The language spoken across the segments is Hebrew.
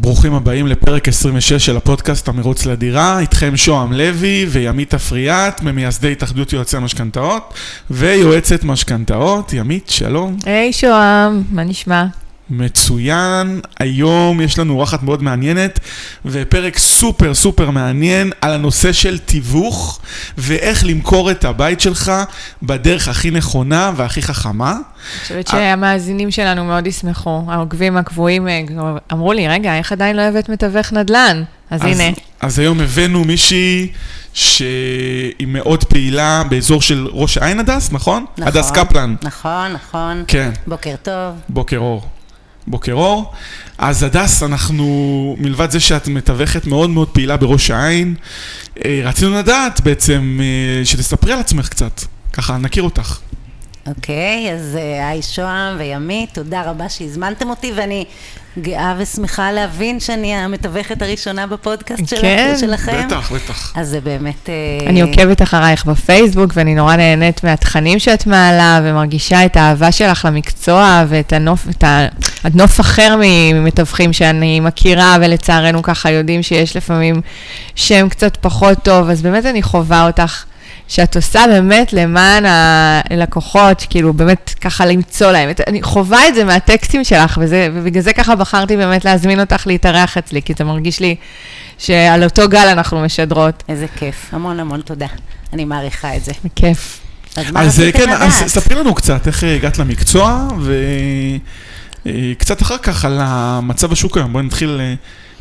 ברוכים הבאים לפרק 26 של הפודקאסט המרוץ לדירה, איתכם שוהם לוי וימית אפריאט, ממייסדי התאחדות יועצי המשכנתאות ויועצת משכנתאות. ימית, שלום. היי hey, שוהם, מה נשמע? מצוין, היום יש לנו אורחת מאוד מעניינת ופרק סופר סופר מעניין על הנושא של תיווך ואיך למכור את הבית שלך בדרך הכי נכונה והכי חכמה. אני חושבת שהמאזינים שלנו מאוד ישמחו, העוקבים הקבועים אה, אמרו לי, רגע, איך עדיין לא הבאת מתווך נדל"ן? אז, אז הנה. אז היום הבאנו מישהי שהיא מאוד פעילה באזור של ראש העין הדס, נכון? נכון. הדס קפלן. נכון, נכון. כן. בוקר טוב. בוקר אור. בוקר אור. אז הדס, אנחנו, מלבד זה שאת מתווכת מאוד מאוד פעילה בראש העין, אה, רצינו לדעת בעצם אה, שתספרי על עצמך קצת, ככה נכיר אותך. אוקיי, אז אה, היי שוהם וימית, תודה רבה שהזמנתם אותי, ואני גאה ושמחה להבין שאני המתווכת הראשונה בפודקאסט כן, שלכם. בטח, בטח. אז זה באמת... אני עוקבת אחרייך בפייסבוק, ואני נורא נהנית מהתכנים שאת מעלה, ומרגישה את האהבה שלך למקצוע, ואת הנוף, את הנוף אחר ממתווכים שאני מכירה, ולצערנו ככה יודעים שיש לפעמים שם קצת פחות טוב, אז באמת אני חווה אותך. שאת עושה באמת למען הלקוחות, כאילו באמת ככה למצוא להם. אני חווה את זה מהטקסטים שלך, וזה, ובגלל זה ככה בחרתי באמת להזמין אותך להתארח אצלי, כי זה מרגיש לי שעל אותו גל אנחנו משדרות. איזה כיף, המון המון תודה. אני מעריכה את זה. בכיף. אז מה אז רציתם כן, לדעת? אז ספרי לנו קצת איך הגעת למקצוע, וקצת אחר כך על המצב השוק היום. בואי נתחיל,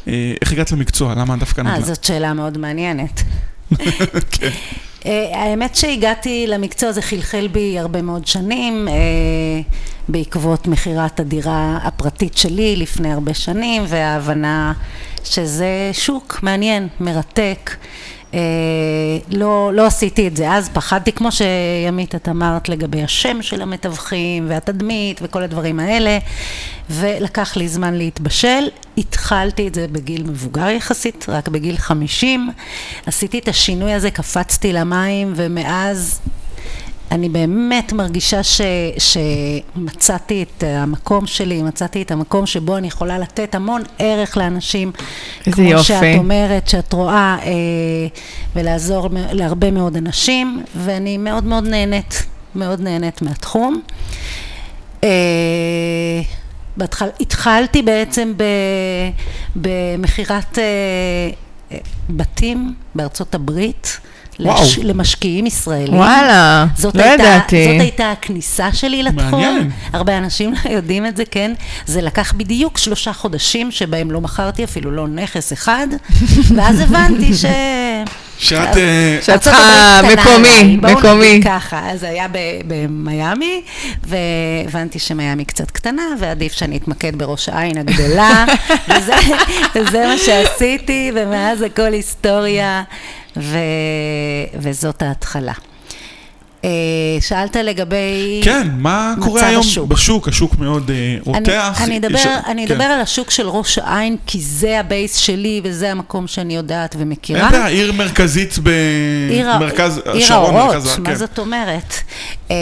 אה, איך הגעת למקצוע, למה דווקא אה, נדל"ן? זאת שאלה מאוד מעניינת. כן. אה, האמת שהגעתי למקצוע הזה חלחל בי הרבה מאוד שנים, אה, בעקבות מכירת הדירה הפרטית שלי לפני הרבה שנים, וההבנה שזה שוק מעניין, מרתק. אה, לא, לא עשיתי את זה. אז, פחדתי כמו שימית את אמרת לגבי השם של המתווכים והתדמית וכל הדברים האלה ולקח לי זמן להתבשל, התחלתי את זה בגיל מבוגר יחסית, רק בגיל 50, עשיתי את השינוי הזה, קפצתי למים ומאז אני באמת מרגישה ש, שמצאתי את המקום שלי, מצאתי את המקום שבו אני יכולה לתת המון ערך לאנשים. איזה כמו יופי. שאת אומרת, שאת רואה, אה, ולעזור להרבה מאוד אנשים, ואני מאוד מאוד נהנית, מאוד נהנית מהתחום. אה, בהתחל, התחלתי בעצם במכירת אה, אה, בתים בארצות הברית. לש, למשקיעים ישראלים. וואלה, זאת לא הייתה, ידעתי. זאת הייתה הכניסה שלי לתחום. מעניין. הרבה אנשים לא יודעים את זה, כן? זה לקח בדיוק שלושה חודשים שבהם לא מכרתי אפילו לא נכס אחד, ואז הבנתי ש... שאת... אה, שאת צריכה מקומי, עליי, בואו מקומי. נגיד ככה, אז היה במיאמי, והבנתי שמיאמי קצת קטנה, ועדיף שאני אתמקד בראש העין הגדולה, וזה מה שעשיתי, ומאז הכל היסטוריה, ו, וזאת ההתחלה. אה, שאלת לגבי... כן, מה קורה היום השוק. בשוק? השוק מאוד אה, רותח. אני, אני, אדבר, יש- אני כן. אדבר על השוק של ראש העין, כי זה הבייס שלי וזה המקום שאני יודעת ומכירה. אין בעיה, עיר מרכזית עיר במרכז, עיר שרון, האורות, מרכז מה כן. זאת אומרת? אה,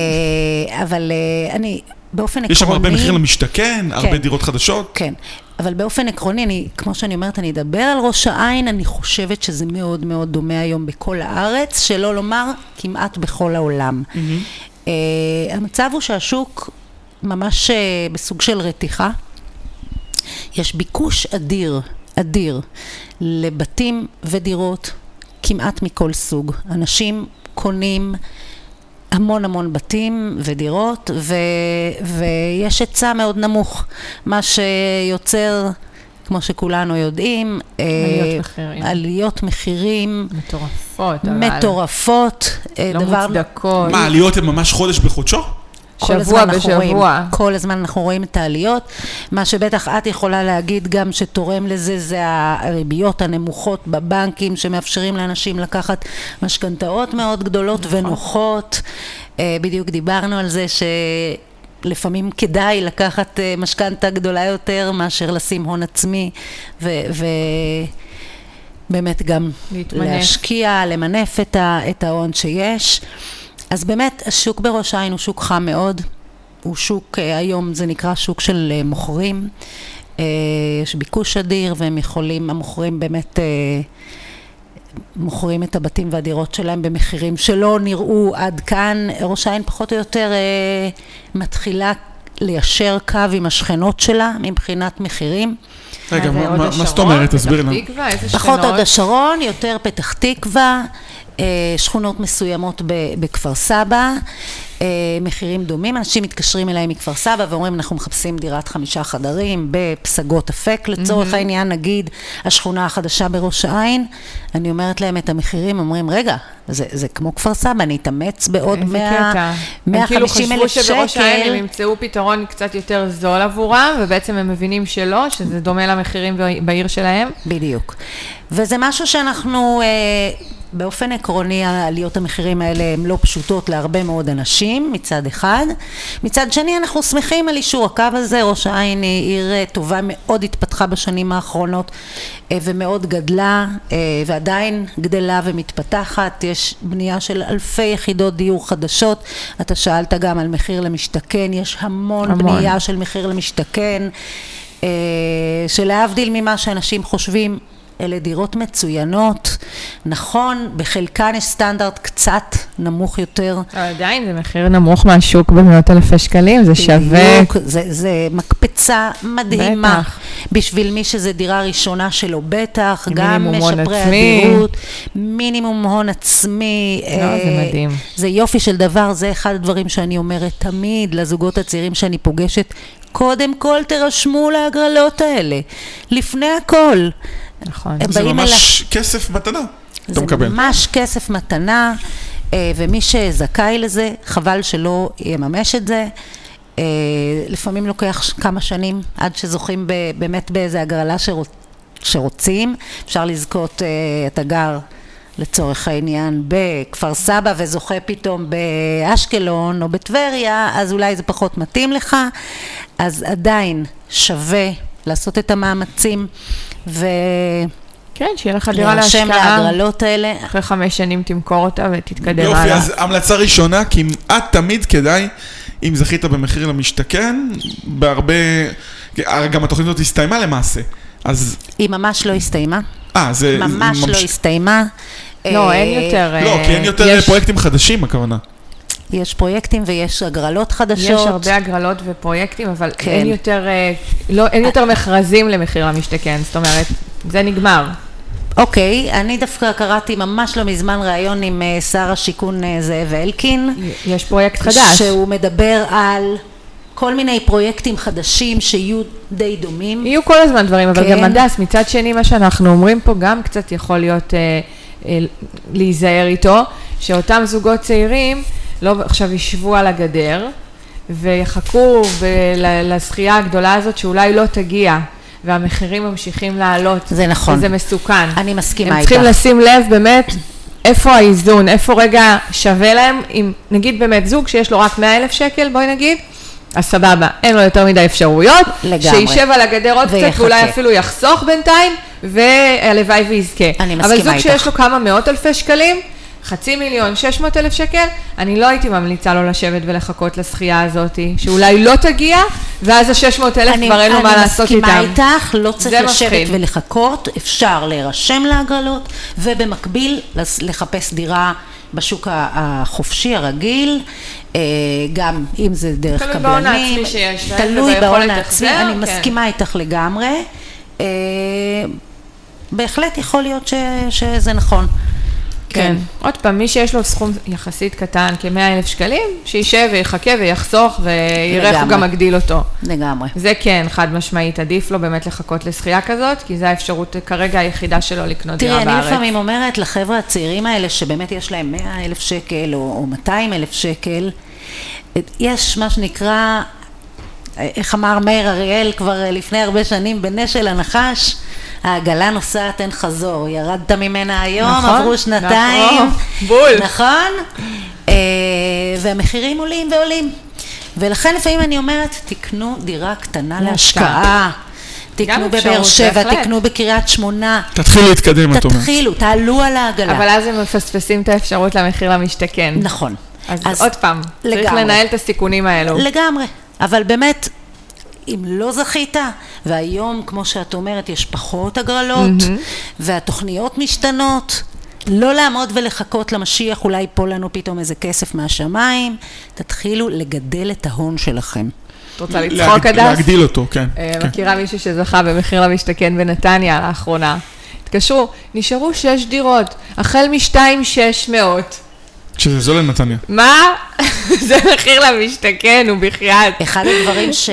אבל אה, אני, באופן עקרוני... יש שם הרבה מחיר למשתכן, הרבה כן. דירות חדשות. כן, אבל באופן עקרוני, אני, כמו שאני אומרת, אני אדבר על ראש העין, אני חושבת שזה מאוד מאוד דומה היום בכל הארץ, שלא לומר כמעט בכל העולם. אה, המצב הוא שהשוק ממש אה, בסוג של רתיחה. יש ביקוש אדיר, אדיר, לבתים ודירות כמעט מכל סוג. אנשים קונים המון המון בתים ודירות, ו, ויש היצע מאוד נמוך, מה שיוצר, כמו שכולנו יודעים, אה, עליות מחירים. עליות מחירים מטורפות, אבל... מטורפות, אה, לא דבר מוצדקות. מה, העליות הן ממש חודש בחודשו? כל שבוע הזמן אנחנו רואים, בשבוע. כל הזמן אנחנו רואים את העליות. מה שבטח את יכולה להגיד גם שתורם לזה זה הריביות הנמוכות בבנקים שמאפשרים לאנשים לקחת משכנתאות מאוד גדולות נכון. ונוחות. אה, בדיוק דיברנו על זה ש... לפעמים כדאי לקחת אה, משכנתה גדולה יותר מאשר לשים הון עצמי ובאמת גם להתמנף. להשקיע, למנף את ההון שיש. אז באמת, השוק בראש העין הוא שוק חם מאוד. הוא שוק, אה, היום זה נקרא שוק של אה, מוכרים. אה, יש ביקוש אדיר והם יכולים, המוכרים באמת מוכרים את הבתים והדירות שלהם במחירים שלא נראו עד כאן. ראש העין פחות או יותר מתחילה ליישר קו עם השכנות שלה מבחינת מחירים. רגע, מה זאת אומרת? תסבירי לנו. פחות? הוד השרון, יותר פתח תקווה, שכונות מסוימות בכפר סבא, אה, מחירים דומים. אנשים מתקשרים אליי מכפר סבא ואומרים, אנחנו מחפשים דירת חמישה חדרים בפסגות אפק לצורך העניין, נגיד השכונה החדשה בראש העין. אני אומרת להם את המחירים, אומרים, רגע, זה, זה כמו כפר סבא, אני אתאמץ בעוד איזה 100, קטע. 150 הם אלף כאילו חשבו שבראש העין הם שקל. ימצאו פתרון קצת יותר זול עבורם, ובעצם הם מבינים שלא, שזה דומה למחירים בעיר שלהם. בדיוק. וזה משהו שאנחנו, אה, באופן עקרוני, עליות המחירים האלה הן לא פשוטות להרבה מאוד אנשים, מצד אחד. מצד שני, אנחנו שמחים על אישור הקו הזה. ראש העין היא עיר אה, טובה, מאוד התפתחה בשנים האחרונות אה, ומאוד גדלה, אה, ועדיין גדלה ומתפתחת. יש בנייה של אלפי יחידות דיור חדשות. אתה שאלת גם על מחיר למשתכן, יש המון, המון. בנייה של מחיר למשתכן. שלהבדיל ממה שאנשים חושבים, אלה דירות מצוינות. נכון, בחלקן יש סטנדרט קצת נמוך יותר. אבל עדיין זה מחיר נמוך מהשוק במאות אלפי שקלים, זה שווה. בדיוק, זה, זה מקפצה מדהימה. בטח. בשביל מי שזה דירה ראשונה שלו, בטח. גם משפרי. הדירות, מינימום הון עצמי. לא, זה אה, מדהים. זה יופי של דבר, זה אחד הדברים שאני אומרת תמיד לזוגות הצעירים שאני פוגשת. קודם כל תירשמו להגרלות האלה, לפני הכל. נכון. זה ממש כסף מתנה. אתה מקבל. זה ממש כסף מתנה, אה, ומי שזכאי לזה, חבל שלא יממש את זה. אה, לפעמים לוקח כמה שנים עד שזוכים ב- באמת באיזה הגרלה שרוצ... שרוצים. אפשר לזכות, אה, אתה גר לצורך העניין בכפר סבא וזוכה פתאום באשקלון או בטבריה, אז אולי זה פחות מתאים לך. אז עדיין שווה לעשות את המאמצים ו... כן, שיהיה לך דירה להירשם להשקעה. להגרלות האלה. אחרי חמש שנים תמכור אותה ותתקדם יופי, הלאה. אז המלצה ראשונה, כמעט תמיד כדאי, אם זכית במחיר למשתכן, בהרבה... גם התוכנית הזאת הסתיימה למעשה. אז... היא ממש לא הסתיימה, אה, זה... ממש ממש- לא הסתיימה. לא, אה, אין יותר... לא, כי אין אה, יותר יש- פרויקטים חדשים, הכוונה. יש פרויקטים ויש הגרלות חדשות. יש הרבה הגרלות ופרויקטים, אבל כן. אין יותר, אה, לא, אין יותר מכרזים למחיר למשתכן, זאת אומרת, זה נגמר. אוקיי, אני דווקא קראתי ממש לא מזמן ראיון עם אה, שר השיכון זאב אלקין. יש פרויקט חדש. שהוא מדבר על כל מיני פרויקטים חדשים שיהיו די דומים. יהיו כל הזמן דברים, אבל כן. גם הדס, מצד שני, מה שאנחנו אומרים פה גם קצת יכול להיות אה, אה, להיזהר איתו, שאותם זוגות צעירים לא עכשיו ישבו על הגדר ויחכו לזכייה הגדולה הזאת שאולי לא תגיע. והמחירים ממשיכים לעלות. זה נכון. וזה מסוכן. אני מסכימה הם איתך. צריכים לשים לב באמת איפה האיזון, איפה רגע שווה להם, אם נגיד באמת זוג שיש לו רק 100 אלף שקל, בואי נגיד, אז סבבה, אין לו יותר מדי אפשרויות, לגמרי. שישב על הגדר עוד קצת ויחכה. ואולי אפילו יחסוך בינתיים, והלוואי ויזכה. אני אבל מסכימה זוג איתך. שיש לו כמה מאות אלפי שקלים, חצי מיליון, 600 אלף שקל, אני לא הייתי ממליצה לו לשבת ולחכות לזכייה הזאת, שאולי לא תגיע, ואז ה-600 אלף כבר אין לו מה לעשות איתם. אני מסכימה איתך, לא צריך לשבת מפחיד. ולחכות, אפשר להירשם להגרלות, ובמקביל לחפש דירה בשוק החופשי הרגיל, אה, גם אם זה דרך תלוי קבלנים. בהון העצמי שיש להם תלוי בהון העצמי, אני כן. מסכימה איתך לגמרי. אה, בהחלט יכול להיות ש, שזה נכון. כן. עוד פעם, מי שיש לו סכום יחסית קטן, כ-100 אלף שקלים, שישב ויחכה ויחסוך ויראה איך הוא. גם מגדיל אותו. לגמרי. זה כן, חד משמעית, עדיף לו באמת לחכות לזכייה כזאת, כי זו האפשרות כרגע היחידה שלו לקנות דירה תראי, בארץ. אני לפעמים אומרת לחבר'ה הצעירים האלה, שבאמת יש להם 100 אלף שקל או, או 200 אלף שקל, יש מה שנקרא, איך אמר מאיר אריאל כבר לפני הרבה שנים, בנשל הנחש, העגלה נוסעת אין חזור, ירדת ממנה היום, נכון, עברו שנתיים, נכון, בול. נכון? אה, והמחירים עולים ועולים. ולכן לפעמים אני אומרת, תקנו דירה קטנה להשקעה. תקנו בבאר שבע. תקנו בקריית שמונה, תתחילו להתקדם, את אומרת. תתחילו, תעלו על העגלה. אבל אז הם מפספסים את האפשרות למחיר למשתכן. נכון. אז, עוד פעם, צריך לגמרי. לנהל את הסיכונים האלו. לגמרי. אבל באמת, אם לא זכית, והיום, כמו שאת אומרת, יש פחות הגרלות, והתוכניות משתנות. לא לעמוד ולחכות למשיח, אולי ייפול לנו פתאום איזה כסף מהשמיים, תתחילו לגדל את ההון שלכם. את רוצה לצחוק, הדס? להגדיל אותו, כן. אה, כן. מכירה מישהו שזכה במחיר למשתכן בנתניה לאחרונה. התקשרו, נשארו שש דירות, החל מ-2,600. שזה זול לנתניה. מה? זה מחיר למשתכן, הוא בחייאת. אחד הדברים ש...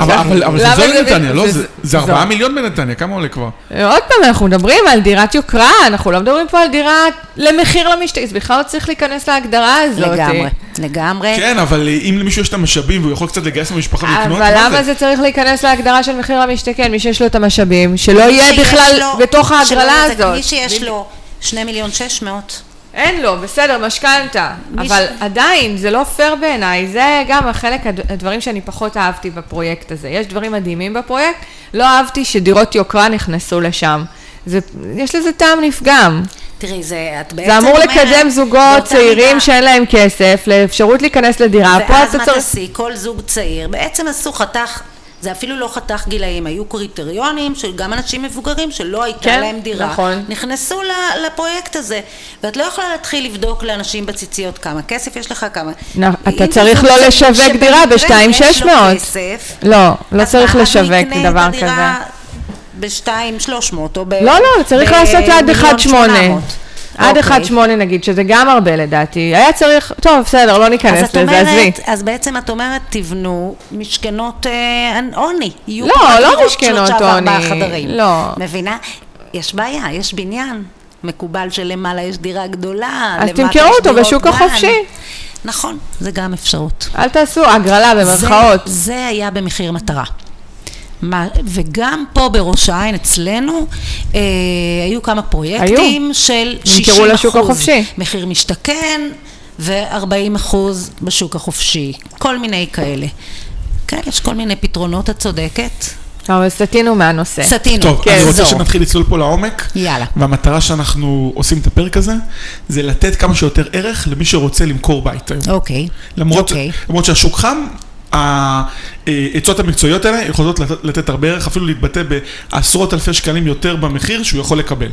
אבל, אבל, אבל זה זול לנתניה, לא? זה- זה- זה- זה 4 זול. מיליון בנתניה, כמה עולה כבר? עוד פעם, אנחנו מדברים על דירת יוקרה, אנחנו לא מדברים פה על דירה למחיר למשתכן, זה בכלל לא צריך להיכנס להגדרה הזאת. לגמרי, לגמרי. כן, אבל אם למישהו יש את המשאבים והוא יכול קצת לגייס למשפחה ולקנות, אבל מה למה זה צריך להיכנס להגדרה של מחיר למשתכן? מי שיש לו את המשאבים, שלא יהיה בכלל בתוך ההגרלה הזאת. מי שיש לו שני מיליון שש מאות, אין לו, בסדר, משכנתה. אבל ש- עדיין, זה לא פייר בעיניי. זה גם החלק, הד- הדברים שאני פחות אהבתי בפרויקט הזה. יש דברים מדהימים בפרויקט, לא אהבתי שדירות יוקרה נכנסו לשם. זה, יש לזה טעם נפגם. תראי, זה, את בעצם זה אמור אומרת, לקדם זוגות צעירים מידה, שאין להם כסף, לאפשרות להיכנס לדירה. פה ואז מה. תעשי? כל זוג צעיר, בעצם עשו חתך, זה אפילו לא חתך גילאים, היו קריטריונים של גם אנשים מבוגרים שלא הייתה כן, להם דירה, נכון. נכנסו לפרויקט הזה, ואת לא יכולה להתחיל לבדוק לאנשים בציציות כמה כסף יש לך, כמה... אם אתה צריך לא לשווק דירה יש לו ב-2,600. כסף, לא, לא צריך לשווק דבר כזה. הדירה בשתיים שלוש מאות, או ב... לא, לא, צריך לעשות עד במיליון 1.8. שמונה מאות. עד אוקיי. 1.8 נגיד, שזה גם הרבה לדעתי. היה צריך, טוב, בסדר, לא ניכנס לזה, עזבי. אז בעצם את אומרת, תבנו משכנות אה, עוני. יהיו לא, פה לא דירות משכנות עוני. לא. מבינה? יש בעיה, יש בניין. מקובל שלמעלה יש דירה גדולה, אז תמכרו אותו בשוק. החופשי. נכון, זה גם אפשרות. אל תעשו הגרלה במרכאות. זה, זה היה במחיר מטרה. מה, וגם פה בראש העין אצלנו אה, היו כמה פרויקטים של 60 נמכרו לשוק החופשי. מחיר משתכן ו-40 אחוז בשוק החופשי, כל מיני כאלה. כן, יש כל מיני פתרונות, את צודקת. אבל סטינו מהנושא. סטינו, טוב, כן, אני רוצה זו. שנתחיל לצלול פה לעומק. יאללה. והמטרה שאנחנו עושים את הפרק הזה, זה לתת כמה שיותר ערך למי שרוצה למכור בית היום. אוקיי. למרות, אוקיי. למרות שהשוק חם, העצות המקצועיות האלה יכולות לתת, הרבה ערך, אפילו להתבטא בעשרות אלפי שקלים יותר במחיר שהוא יכול לקבל.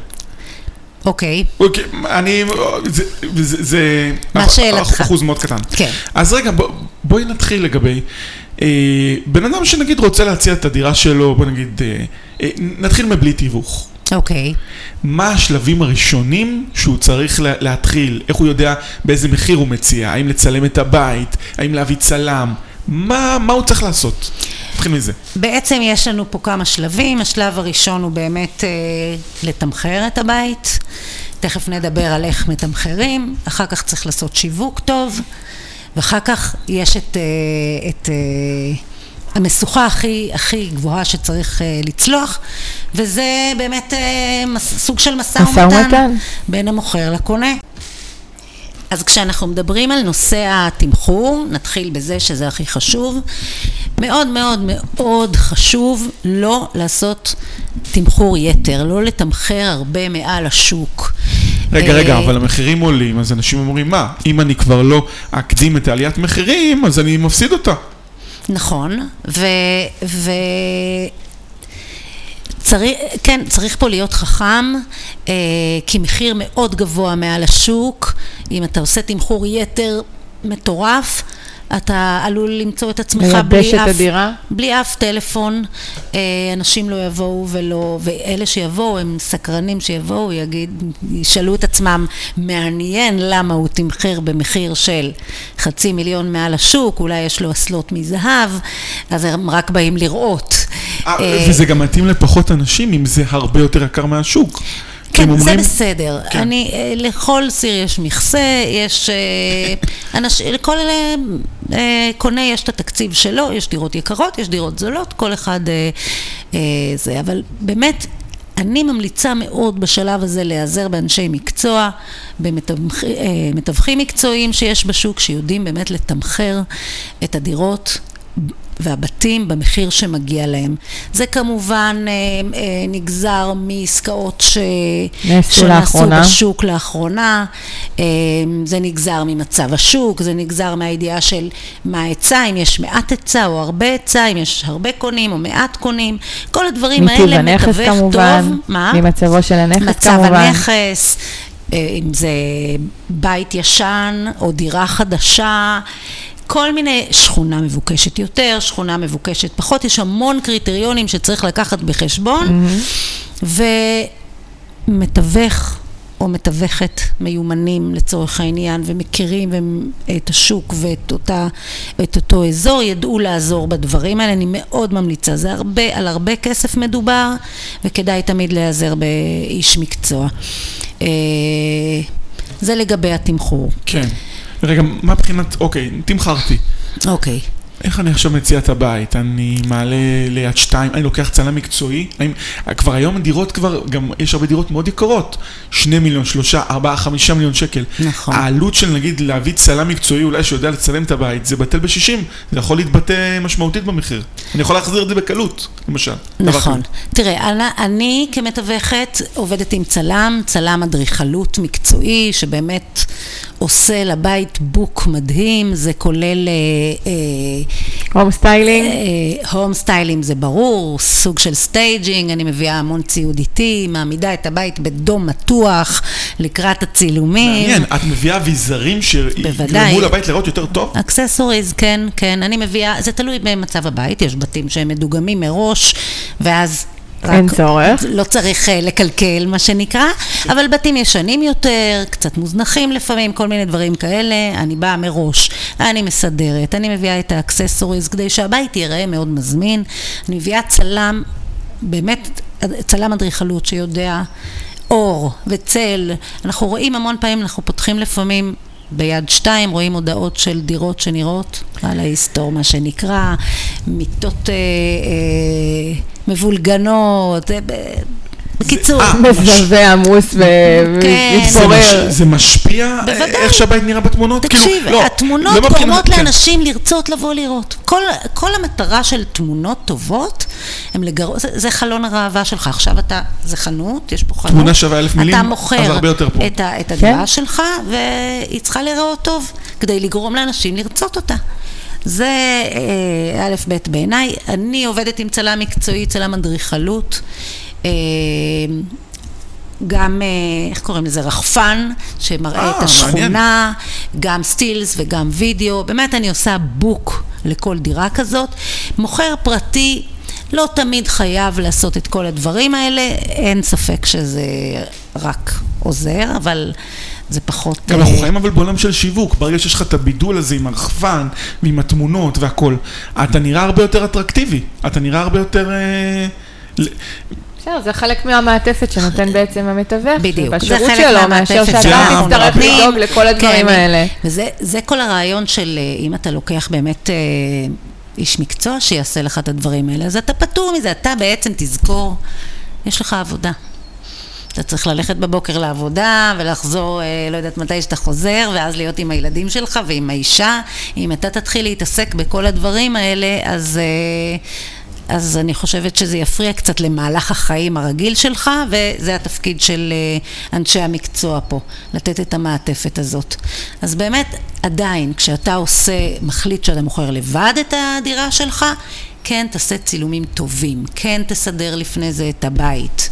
אוקיי. אוקיי, אני, זה, זה, זה מה שאלתך? אחוז מאוד קטן. כן. אז רגע, בוא, בואי נתחיל לגבי, אה, בן אדם שנגיד רוצה להציע את הדירה שלו, בוא נגיד, אה, אה, נתחיל מבלי תיווך. אוקיי. מה השלבים הראשונים שהוא צריך לה, להתחיל? איך הוא יודע באיזה מחיר הוא מציע? האם לצלם את הבית? האם להביא צלם? מה, מה הוא צריך לעשות? נתחיל מזה. בעצם יש לנו פה כמה שלבים, השלב הראשון הוא באמת אה, לתמחר את הבית, תכף נדבר על איך מתמחרים, אחר כך צריך לעשות שיווק טוב, ואחר כך יש את, אה, את אה, המשוכה הכי, הכי גבוהה שצריך אה, לצלוח, וזה באמת אה, מס, סוג של משא משא ומתן ומתן. בין המוכר לקונה. אז כשאנחנו מדברים על נושא התמחור, נתחיל בזה שזה הכי חשוב. מאוד מאוד מאוד חשוב לא לעשות תמחור יתר, לא לתמחר הרבה מעל השוק. רגע, אה, רגע, אבל המחירים עולים, אז אנשים אומרים, מה, אם אני כבר לא אקדים את העליית מחירים, אז אני מפסיד אותה. נכון, ו... ו... צריך, כן, צריך פה להיות חכם, אה, כי מחיר מאוד גבוה מעל השוק, אם אתה עושה תמחור יתר מטורף, אתה עלול למצוא את עצמך בלי את אף, הדירה? בלי אף טלפון, אה, אנשים לא יבואו ולא, ואלה שיבואו הם סקרנים שיבואו, יגיד, ישאלו את עצמם, מעניין למה הוא תמחר במחיר של חצי מיליון מעל השוק, אולי יש לו אסלות מזהב, אז הם רק באים לראות. אה, אה, וזה גם מתאים לפחות אנשים, אם זה הרבה יותר יקר מהשוק. כן, זה אומרים- בסדר. כן. אני, אה, לכל סיר יש מכסה, יש... אה, אנשים, לכל אלה, אה, קונה יש את התקציב שלו, יש דירות יקרות, יש דירות זולות, כל אחד זה. אבל באמת, אני ממליצה מאוד בשלב הזה להיעזר באנשי מקצוע, במתווכים מקצועיים שיש בשוק, שיודעים באמת לתמחר את הדירות והבתים במחיר שמגיע להם. זה כמובן אה, אה, נגזר מעסקאות ש... נעשו שנעשו לאחרונה. בשוק לאחרונה, אה, זה נגזר ממצב השוק, זה נגזר מהידיעה של מה ההיצע, אם יש מעט היצע או הרבה היצע, אם יש הרבה קונים או מעט קונים, כל הדברים האלה מתווך כמובן, טוב, מה? ממצבו של הנכס מצב כמובן. הנכס, אה, אם זה בית ישן או דירה חדשה, כל מיני, שכונה מבוקשת יותר, שכונה מבוקשת פחות, יש המון קריטריונים שצריך לקחת בחשבון, ומתווך או מתווכת מיומנים לצורך העניין ומכירים את השוק ואת אותה, את אותו אזור, ידעו לעזור בדברים האלה, אני מאוד ממליצה, זה הרבה, על הרבה כסף מדובר וכדאי תמיד להיעזר באיש מקצוע. אה, זה לגבי התמחור. כן. רגע, מה מבחינת, אוקיי, תמכרתי. אוקיי. איך אני עכשיו מציע את הבית? אני מעלה ליד שתיים, אני לוקח צלם מקצועי? האם, כבר היום דירות כבר, גם יש הרבה דירות מאוד יקרות. שני מיליון, שלושה, ארבעה, חמישה מיליון שקל. נכון. העלות של נגיד להביא צלם מקצועי אולי שיודע לצלם את הבית, זה בטל בשישים. זה יכול להתבטא משמעותית במחיר. אני יכול להחזיר את זה בקלות, למשל. נכון. תראה, אני, אני כמתווכת עובדת עם צלם, צלם אדריכלות מקצועי, שבאמת עושה לבית בוק מדהים, זה כולל אה, home styling. home styling זה ברור, סוג של staging, אני מביאה המון ציוד איתי, מעמידה את הבית בדום מתוח לקראת הצילומים. מעניין, את מביאה אביזרים. שיגרמו לבית לראות יותר טוב? accessories, כן, כן, אני מביאה, זה תלוי במצב הבית, יש בתים שהם מדוגמים מראש, ואז... אין צורך. לא צריך אה, לקלקל, מה שנקרא, אבל בתים ישנים יותר, קצת מוזנחים לפעמים, כל מיני דברים כאלה, אני באה מראש, אני מסדרת, אני מביאה את ה accessories כדי שהבית ייראה מאוד מזמין, אני מביאה צלם, באמת צלם אדריכלות שיודע אור וצל, אנחנו רואים המון פעמים, אנחנו פותחים לפעמים ביד שתיים רואים הודעות של דירות שנראות על ההיסטור, מה שנקרא, מיטות אה, אה, מבולגנות, אה, בקיצור. אה, מזווה עמוס ו- כן. זה, ומתפורר. זה משפיע בוודאי. איך שהבית נראה בתמונות? תקשיב, כאילו, לא, התמונות לא גורמות כן. לאנשים לרצות לבוא לראות. כל, כל המטרה של תמונות טובות. זה, חלון הראווה שלך. עכשיו אתה, זה חנות, יש פה חנות. תמונה שווה אלף מילים, אתה אז מוכר הרבה יותר פה. את, ה, את הדירה כן. שלך, והיא צריכה להיראות טוב, כדי לגרום לאנשים לרצות אותה. זה אה, א', ב' בעיניי. אני עובדת עם צלם מקצועי, צלם אדריכלות. אה, גם, אה, איך קוראים לזה? רחפן, שמראה אה, את מעניין. השכונה, גם סטילס וגם וידאו. באמת אני עושה בוק לכל דירה כזאת. מוכר פרטי לא תמיד חייב לעשות את כל הדברים האלה, אין ספק שזה רק עוזר, אבל זה פחות... גם אנחנו אה, חיים אבל בעולם של שיווק, ברגע שיש לך את הבידול הזה עם הרחפן ועם התמונות והכל, אתה נראה הרבה יותר אטרקטיבי, אתה נראה הרבה יותר... בסדר, זה חלק מהמעטפת שנותן בעצם המתווך. בדיוק, זה חלק שלו, מאשר שאתה. תצטרך נותנים. לדאוג לכל הדברים כן, האלה. וזה זה כל הרעיון של אה, אם אתה לוקח באמת אה, איש מקצוע שיעשה לך את הדברים האלה, אז אתה פטור מזה, אתה בעצם תזכור, יש לך עבודה. אתה צריך ללכת בבוקר לעבודה ולחזור, אה, לא יודעת מתי שאתה חוזר, ואז להיות עם הילדים שלך ועם האישה. אם אתה תתחיל להתעסק בכל הדברים האלה, אז... אז אני חושבת שזה יפריע קצת למהלך החיים הרגיל שלך, וזה התפקיד של אה, אנשי המקצוע פה, לתת את המעטפת הזאת. אז באמת, עדיין, כשאתה עושה, מחליט שאתה מוכר לבד את הדירה שלך, כן תעשה צילומים טובים, כן תסדר לפני זה את הבית.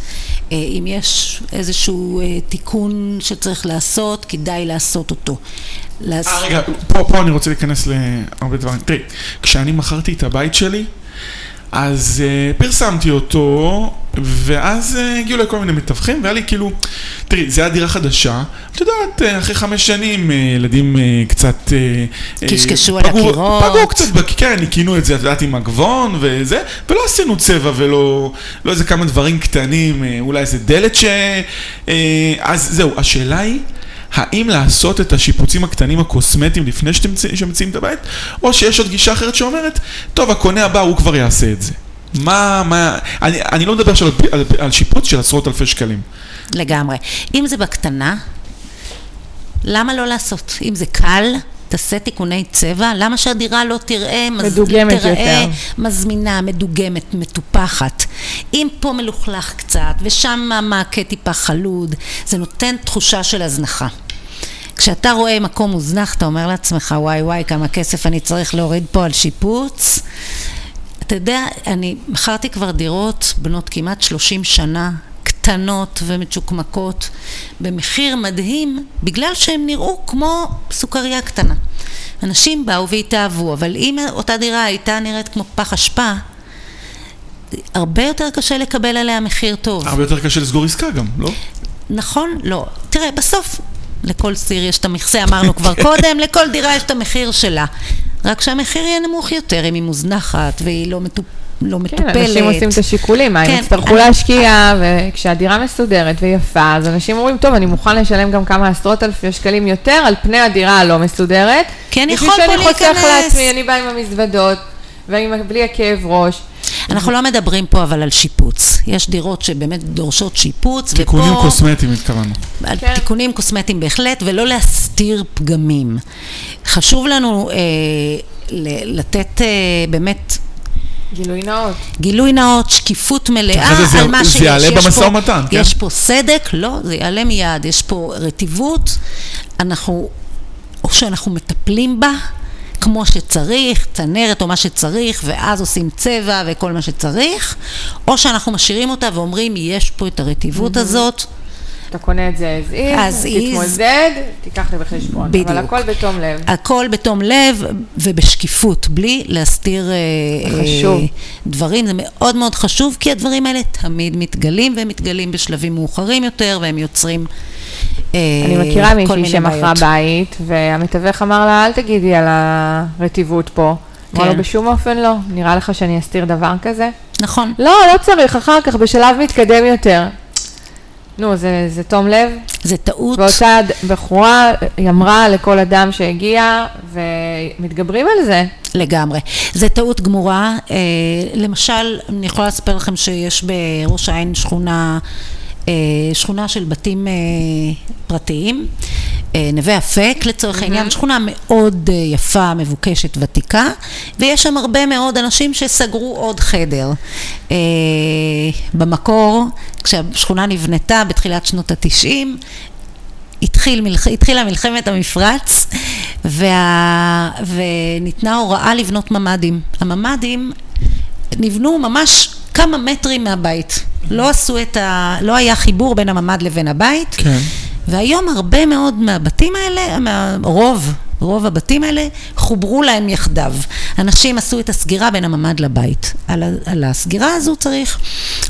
אה, אם יש איזשהו אה, תיקון שצריך לעשות, כדאי לעשות אותו. לעש... אה, רגע, פה, פה אני רוצה להיכנס להרבה דברים. תראי, כשאני מכרתי את הבית שלי, אז uh, פרסמתי אותו, ואז uh, הגיעו אליי כל מיני מתווכים, והיה לי כאילו, תראי, זו הייתה דירה חדשה, את יודעת, אה, אחרי חמש שנים אה, ילדים אה, קצת... אה, קשקשו על פגעו- הקירות. פגעו קצת, כן, ניקינו את זה, את יודעת, עם הגבון וזה, ולא עשינו צבע ולא לא איזה כמה דברים קטנים, אולי איזה דלת ש... אה, אז זהו, השאלה היא... האם לעשות את השיפוצים הקטנים הקוסמטיים לפני שמציעים את הבית, או שיש עוד גישה אחרת שאומרת, טוב, הקונה הבא הוא כבר יעשה את זה. מה, מה, אני, אני לא מדבר עכשיו על, על, על שיפוץ של עשרות אלפי שקלים. לגמרי. אם זה בקטנה, למה לא לעשות? אם זה קל, תעשה תיקוני צבע, למה שהדירה לא תראה, מז- מדוגמת תראה יותר. מזמינה, מדוגמת, מטופחת. אם פה מלוכלך קצת, ושם המעקה טיפה חלוד, זה נותן תחושה של הזנחה. כשאתה רואה מקום מוזנח, אתה אומר לעצמך, וואי וואי, כמה כסף אני צריך להוריד פה על שיפוץ. אתה יודע, אני מכרתי כבר דירות בנות כמעט 30 שנה, קטנות ומצ'וקמקות, במחיר מדהים, בגלל שהן נראו כמו סוכריה קטנה. אנשים באו והתאהבו, אבל אם אותה דירה הייתה נראית כמו פח אשפה, הרבה יותר קשה לקבל עליה מחיר טוב. הרבה יותר קשה לסגור עסקה גם, לא? נכון? לא. תראה, בסוף לכל סיר יש את המכסה, אמרנו כבר קודם, לכל דירה יש את המחיר שלה. רק שהמחיר יהיה נמוך יותר אם היא מוזנחת והיא לא, מטופ... לא כן, מטופלת. אנשים עושים את השיקולים, מה הם כן, יצטרכו אני- להשקיע, וכשהדירה מסודרת ויפה, אז אנשים אומרים, טוב, אני מוכן לשלם גם כמה עשרות אלפי שקלים יותר על פני הדירה הלא מסודרת. כן, יכול בשביל פה שאני חוסך להיכנס. לעצמי, אני באה עם המזוודות, ובלי הכאב ראש. אנחנו לא מדברים פה אבל על שיפוץ. יש דירות שבאמת דורשות שיפוץ, תיקונים ופה... קוסמטיים התכוונו. על כן. תיקונים קוסמטיים בהחלט, ולא להסתיר פגמים. חשוב לנו אה, ל- לתת אה, באמת גילוי נאות. גילוי נאות, שקיפות מלאה אחרי זה זה- על מה זה שיש. יעלה יש במשא ומתן, כן? יש פה סדק, לא, זה יעלה מיד. יש פה רטיבות, אנחנו, או שאנחנו מטפלים בה כמו שצריך, צנרת או מה שצריך, ואז עושים צבע וכל מה שצריך, או שאנחנו משאירים אותה ואומרים, יש פה את הרטיבות הזאת. אתה קונה את זה as is. תתמודד, תיקח לי בחשבון. בדיוק. אבל הכל בתום לב. הכל בתום לב ובשקיפות, בלי להסתיר אה, חשוב. אה, דברים. זה מאוד מאוד חשוב, כי הדברים האלה תמיד מתגלים, והם מתגלים בשלבים מאוחרים יותר, והם יוצרים אני מכירה כל מישהי שמכרה. בית, והמתווך אמר לה, אל תגידי על הרטיבות פה. אמר לו, כן. בשום אופן לא. נראה לך שאני אסתיר דבר כזה? נכון. לא, לא צריך, אחר כך, בשלב מתקדם יותר. נו, זה, זה תום לב. זה טעות. ואותה בחורה, היא אמרה לכל אדם שהגיע, ומתגברים על זה. לגמרי. זה טעות גמורה. אה, למשל, אני יכולה לספר לכם שיש בראש העין שכונה, אה, שכונה של בתים אה, פרטיים, אה, נווה אפק לצורך העניין, שכונה מאוד אה, יפה, מבוקשת, ותיקה, ויש שם הרבה מאוד אנשים שסגרו עוד חדר. אה, במקור, כשהשכונה נבנתה בתחילת שנות התשעים, התחיל מלח... התחילה מלחמת המפרץ וה... וניתנה הוראה לבנות ממ"דים. הממ"דים נבנו ממש כמה מטרים מהבית. לא עשו את ה... לא היה חיבור בין הממ"ד לבין הבית. כן. והיום הרבה מאוד מהבתים האלה, מה... רוב, רוב הבתים האלה, חוברו להם יחדיו. אנשים עשו את הסגירה בין הממ"ד לבית. על. על הסגירה הזו צריך,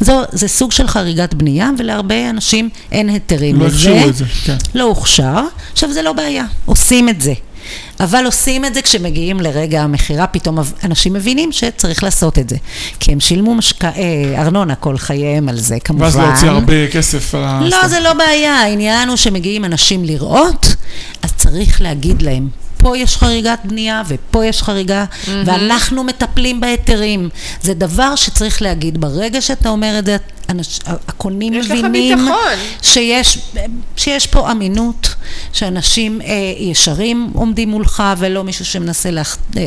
זו, זה סוג של חריגת בנייה, ולהרבה אנשים אין היתרים לא לזה. הכשירו את זה, כן. לא הוכשר. עכשיו זה לא בעיה, עושים את זה. אבל עושים את זה כשמגיעים לרגע המכירה, פתאום אנשים מבינים שצריך לעשות את זה. כי הם שילמו משק... אה, ארנונה כל חייהם על זה, כמובן. ואז להוציא הרבה כסף על ה... לא, זה לא בעיה, העניין הוא שמגיעים אנשים לראות, אז צריך להגיד להם, פה יש חריגת בנייה ופה יש חריגה, ואנחנו מטפלים בהיתרים. זה דבר שצריך להגיד. ברגע שאתה אומר את זה, אנש, הקונים יש מבינים. שיש, שיש פה אמינות, שאנשים אה, ישרים עומדים מולך ולא מישהו שמנסה להח, אה, אה,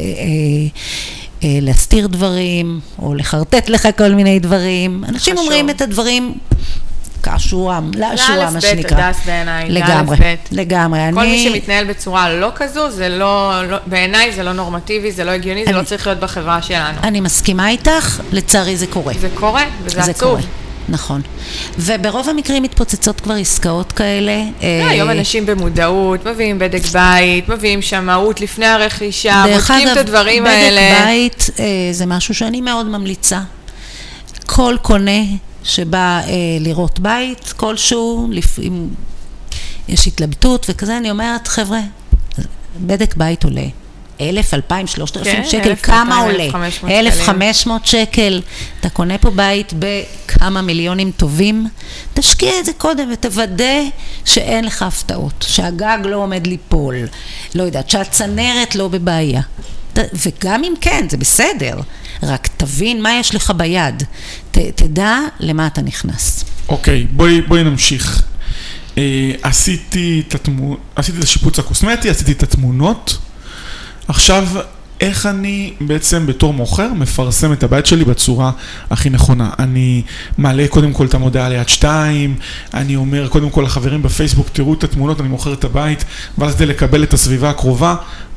אה, להסתיר דברים, או לחרטט לך כל מיני דברים. אנשים חשוב. אומרים את הדברים כאשורם, לאשורם, מה זה א' ב' שנקרא. בעיניי, זה לגמרי. לגמרי. כל אני... מי שמתנהל בצורה לא כזו, זה לא, לא בעיניי זה לא נורמטיבי, זה לא הגיוני, זה אני- לא צריך להיות בחברה שלנו. אני מסכימה איתך, לצערי זה קורה. זה קורה, וזה זה עצוב. קורה, נכון. וברוב המקרים מתפוצצות כבר עסקאות כאלה. אה, לא, היום אנשים במודעות, מביאים בדק בית, מביאים שמאות לפני הרכישה, דרך בודקים אגב, את הדברים בדק האלה. בית אה, זה משהו שאני מאוד ממליצה. כל קונה שבא אה, לראות בית כלשהו, לפעמים יש התלבטות וכזה, אני אומרת, חבר'ה, בדק בית עולה. אלף, אלפיים, שלושת אלפים כן, שקל, אלף, כמה אלפיים, עולה? אלף. חמש מאות שקל. אתה קונה פה בית בכמה מיליונים טובים, תשקיע את זה קודם ותוודא שאין לך הפתעות, שהגג לא עומד ליפול, לא יודעת, שהצנרת לא בבעיה. וגם אם כן, זה בסדר, רק תבין מה יש לך ביד, ת, תדע למה אתה נכנס. אוקיי, בואי, בואי נמשיך. אה, עשיתי, את התמו... עשיתי את השיפוץ הקוסמטי, עשיתי את התמונות, עכשיו, איך אני בעצם בתור מוכר מפרסם את הבית שלי בצורה הכי נכונה? אני מעלה קודם כל את המודעה ליד שתיים, אני אומר קודם כל לחברים בפייסבוק, תראו את התמונות, אני מוכר את הבית, ואז כדי לקבל את הסביבה הקרובה,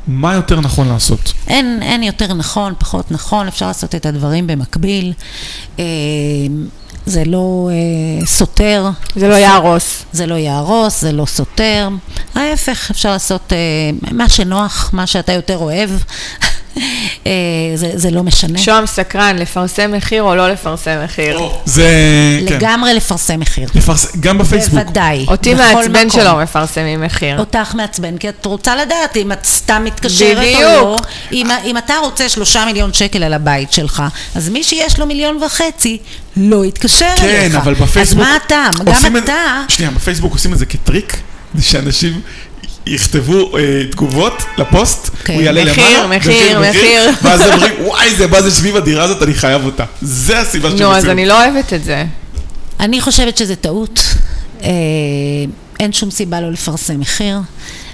מה יותר נכון לעשות? אין, אין יותר נכון, פחות נכון, אפשר לעשות את הדברים במקביל. אה, זה לא אה, סותר. זה לא יהרוס. זה לא יהרוס, זה לא סותר. ההפך, אפשר לעשות אה, מה שנוח, מה שאתה יותר אוהב. אה, זה, זה לא משנה. שוהם סקרן, לפרסם מחיר או לא לפרסם מחיר? זה... כן. לגמרי לפרסם מחיר. לפרס... גם בפייסבוק. בוודאי. אותי מעצבן מקום. שלא מפרסמים מחיר. אותך מעצבן, כי את רוצה לדעת אם את סתם מתקשרת או. לא. אם, אם אתה רוצה שלושה מיליון שקל על הבית שלך, אז מי שיש לו מיליון וחצי, לא יתקשר כן, אליך. אבל בפייסבוק... אז מה הטעם? גם עושים את- אתה... שנייה, בפייסבוק עושים את זה כטריק, זה שאנשים יכתבו אה, תגובות לפוסט, כן. הוא יעלה מחיר, למעלה, מחיר, מחיר. ואז הם אומרים, וואי, זה מה זה סביב הדירה הזאת, אני חייב אותה. זה הסיבה שהם נו, אז. אני לא אוהבת את זה. אני חושבת שזה טעות. אה, אין שום סיבה לא לפרסם מחיר.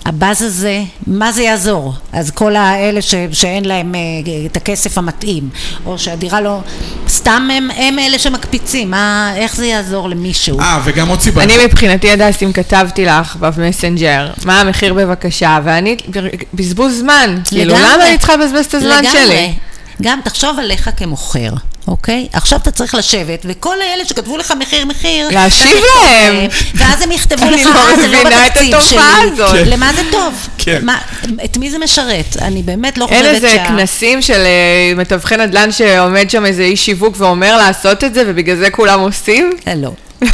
הבאז הזה, מה זה יעזור? אז כל האלה ש, שאין להם אה, את הכסף המתאים, או שהדירה לא... סתם הם, הם אלה שמקפיצים, מה, איך זה יעזור למישהו? אה, וגם עוד סיבה. אני מבחינתי, הדס, אם כתבתי לך במסנג'ר, מה המחיר בבקשה, ואני, בזבוז זמן. כאילו, לגמרי. למה אני צריכה לבזבז את הזמן לגמרי. שלי? גם תחשוב עליך כמוכר, אוקיי? עכשיו אתה צריך לשבת, וכל האלה שכתבו לך מחיר מחיר, להשיב להם. ואז הם יכתבו לך, לא אה, זה לא מבינה את בתקציב שלי. התופעה הזאת. כן. למה זה טוב? כן. מה, את מי זה משרת? אני באמת לא אין חושבת איזה שה... כנסים של אה, מתווכי נדל"ן שעומד שם איזה איש שיווק ואומר לעשות את זה, ובגלל זה כולם עושים? אה, לא.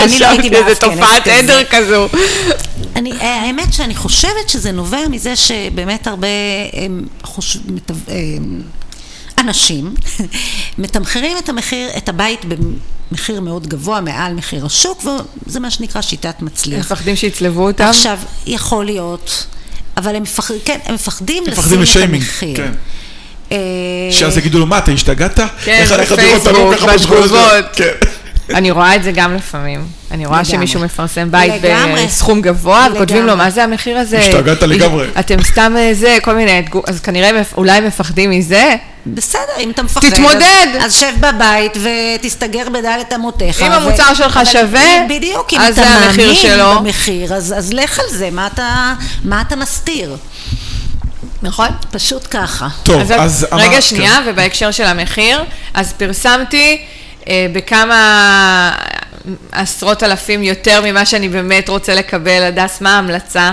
אני לא חשבתי איזה תופעת עדר. כזו. אני, אה, האמת שאני חושבת שזה נובע מזה שבאמת הרבה הם, חוש... הם, אנשים מתמחרים את המחיר, את הבית במחיר מאוד גבוה מעל מחיר השוק, וזה מה שנקרא שיטת הם מצליח. מפחדים שיצלבו אותם? עכשיו, יכול להיות, אבל הם מפחדים, כן, הם מפחדים מפחדים לשים את המחיר. כן. אה, שאז יגידו לו, מה, אתה השתגעת? כן, בפייסבוק, עלו ככה בשכונה שלך?" בתגובות. כן. אני רואה את זה גם לפעמים. אני רואה. שמישהו מפרסם בית. בסכום גבוה, וכותבים לו. מה זה המחיר הזה? השתגעת לגמרי. אתם סתם אה, זה, כל מיני, אז כנראה אולי מפחדים מזה. בסדר, אם אתה מפחד, תתמודד. אז, אז שב בבית ותסתגר בדלת אמותיך. אם המוצר שלך שווה, בדיוק, אם אז אתה זה המחיר מאמין שלו. במחיר, אז, אז לך על זה, מה אתה, מה אתה מסתיר? נכון? פשוט ככה. טוב, אז, אז... רגע, אמרת- שנייה, ובהקשר של המחיר, אז פרסמתי בכמה עשרות אלפים יותר ממה שאני באמת רוצה לקבל. הדס, מה ההמלצה?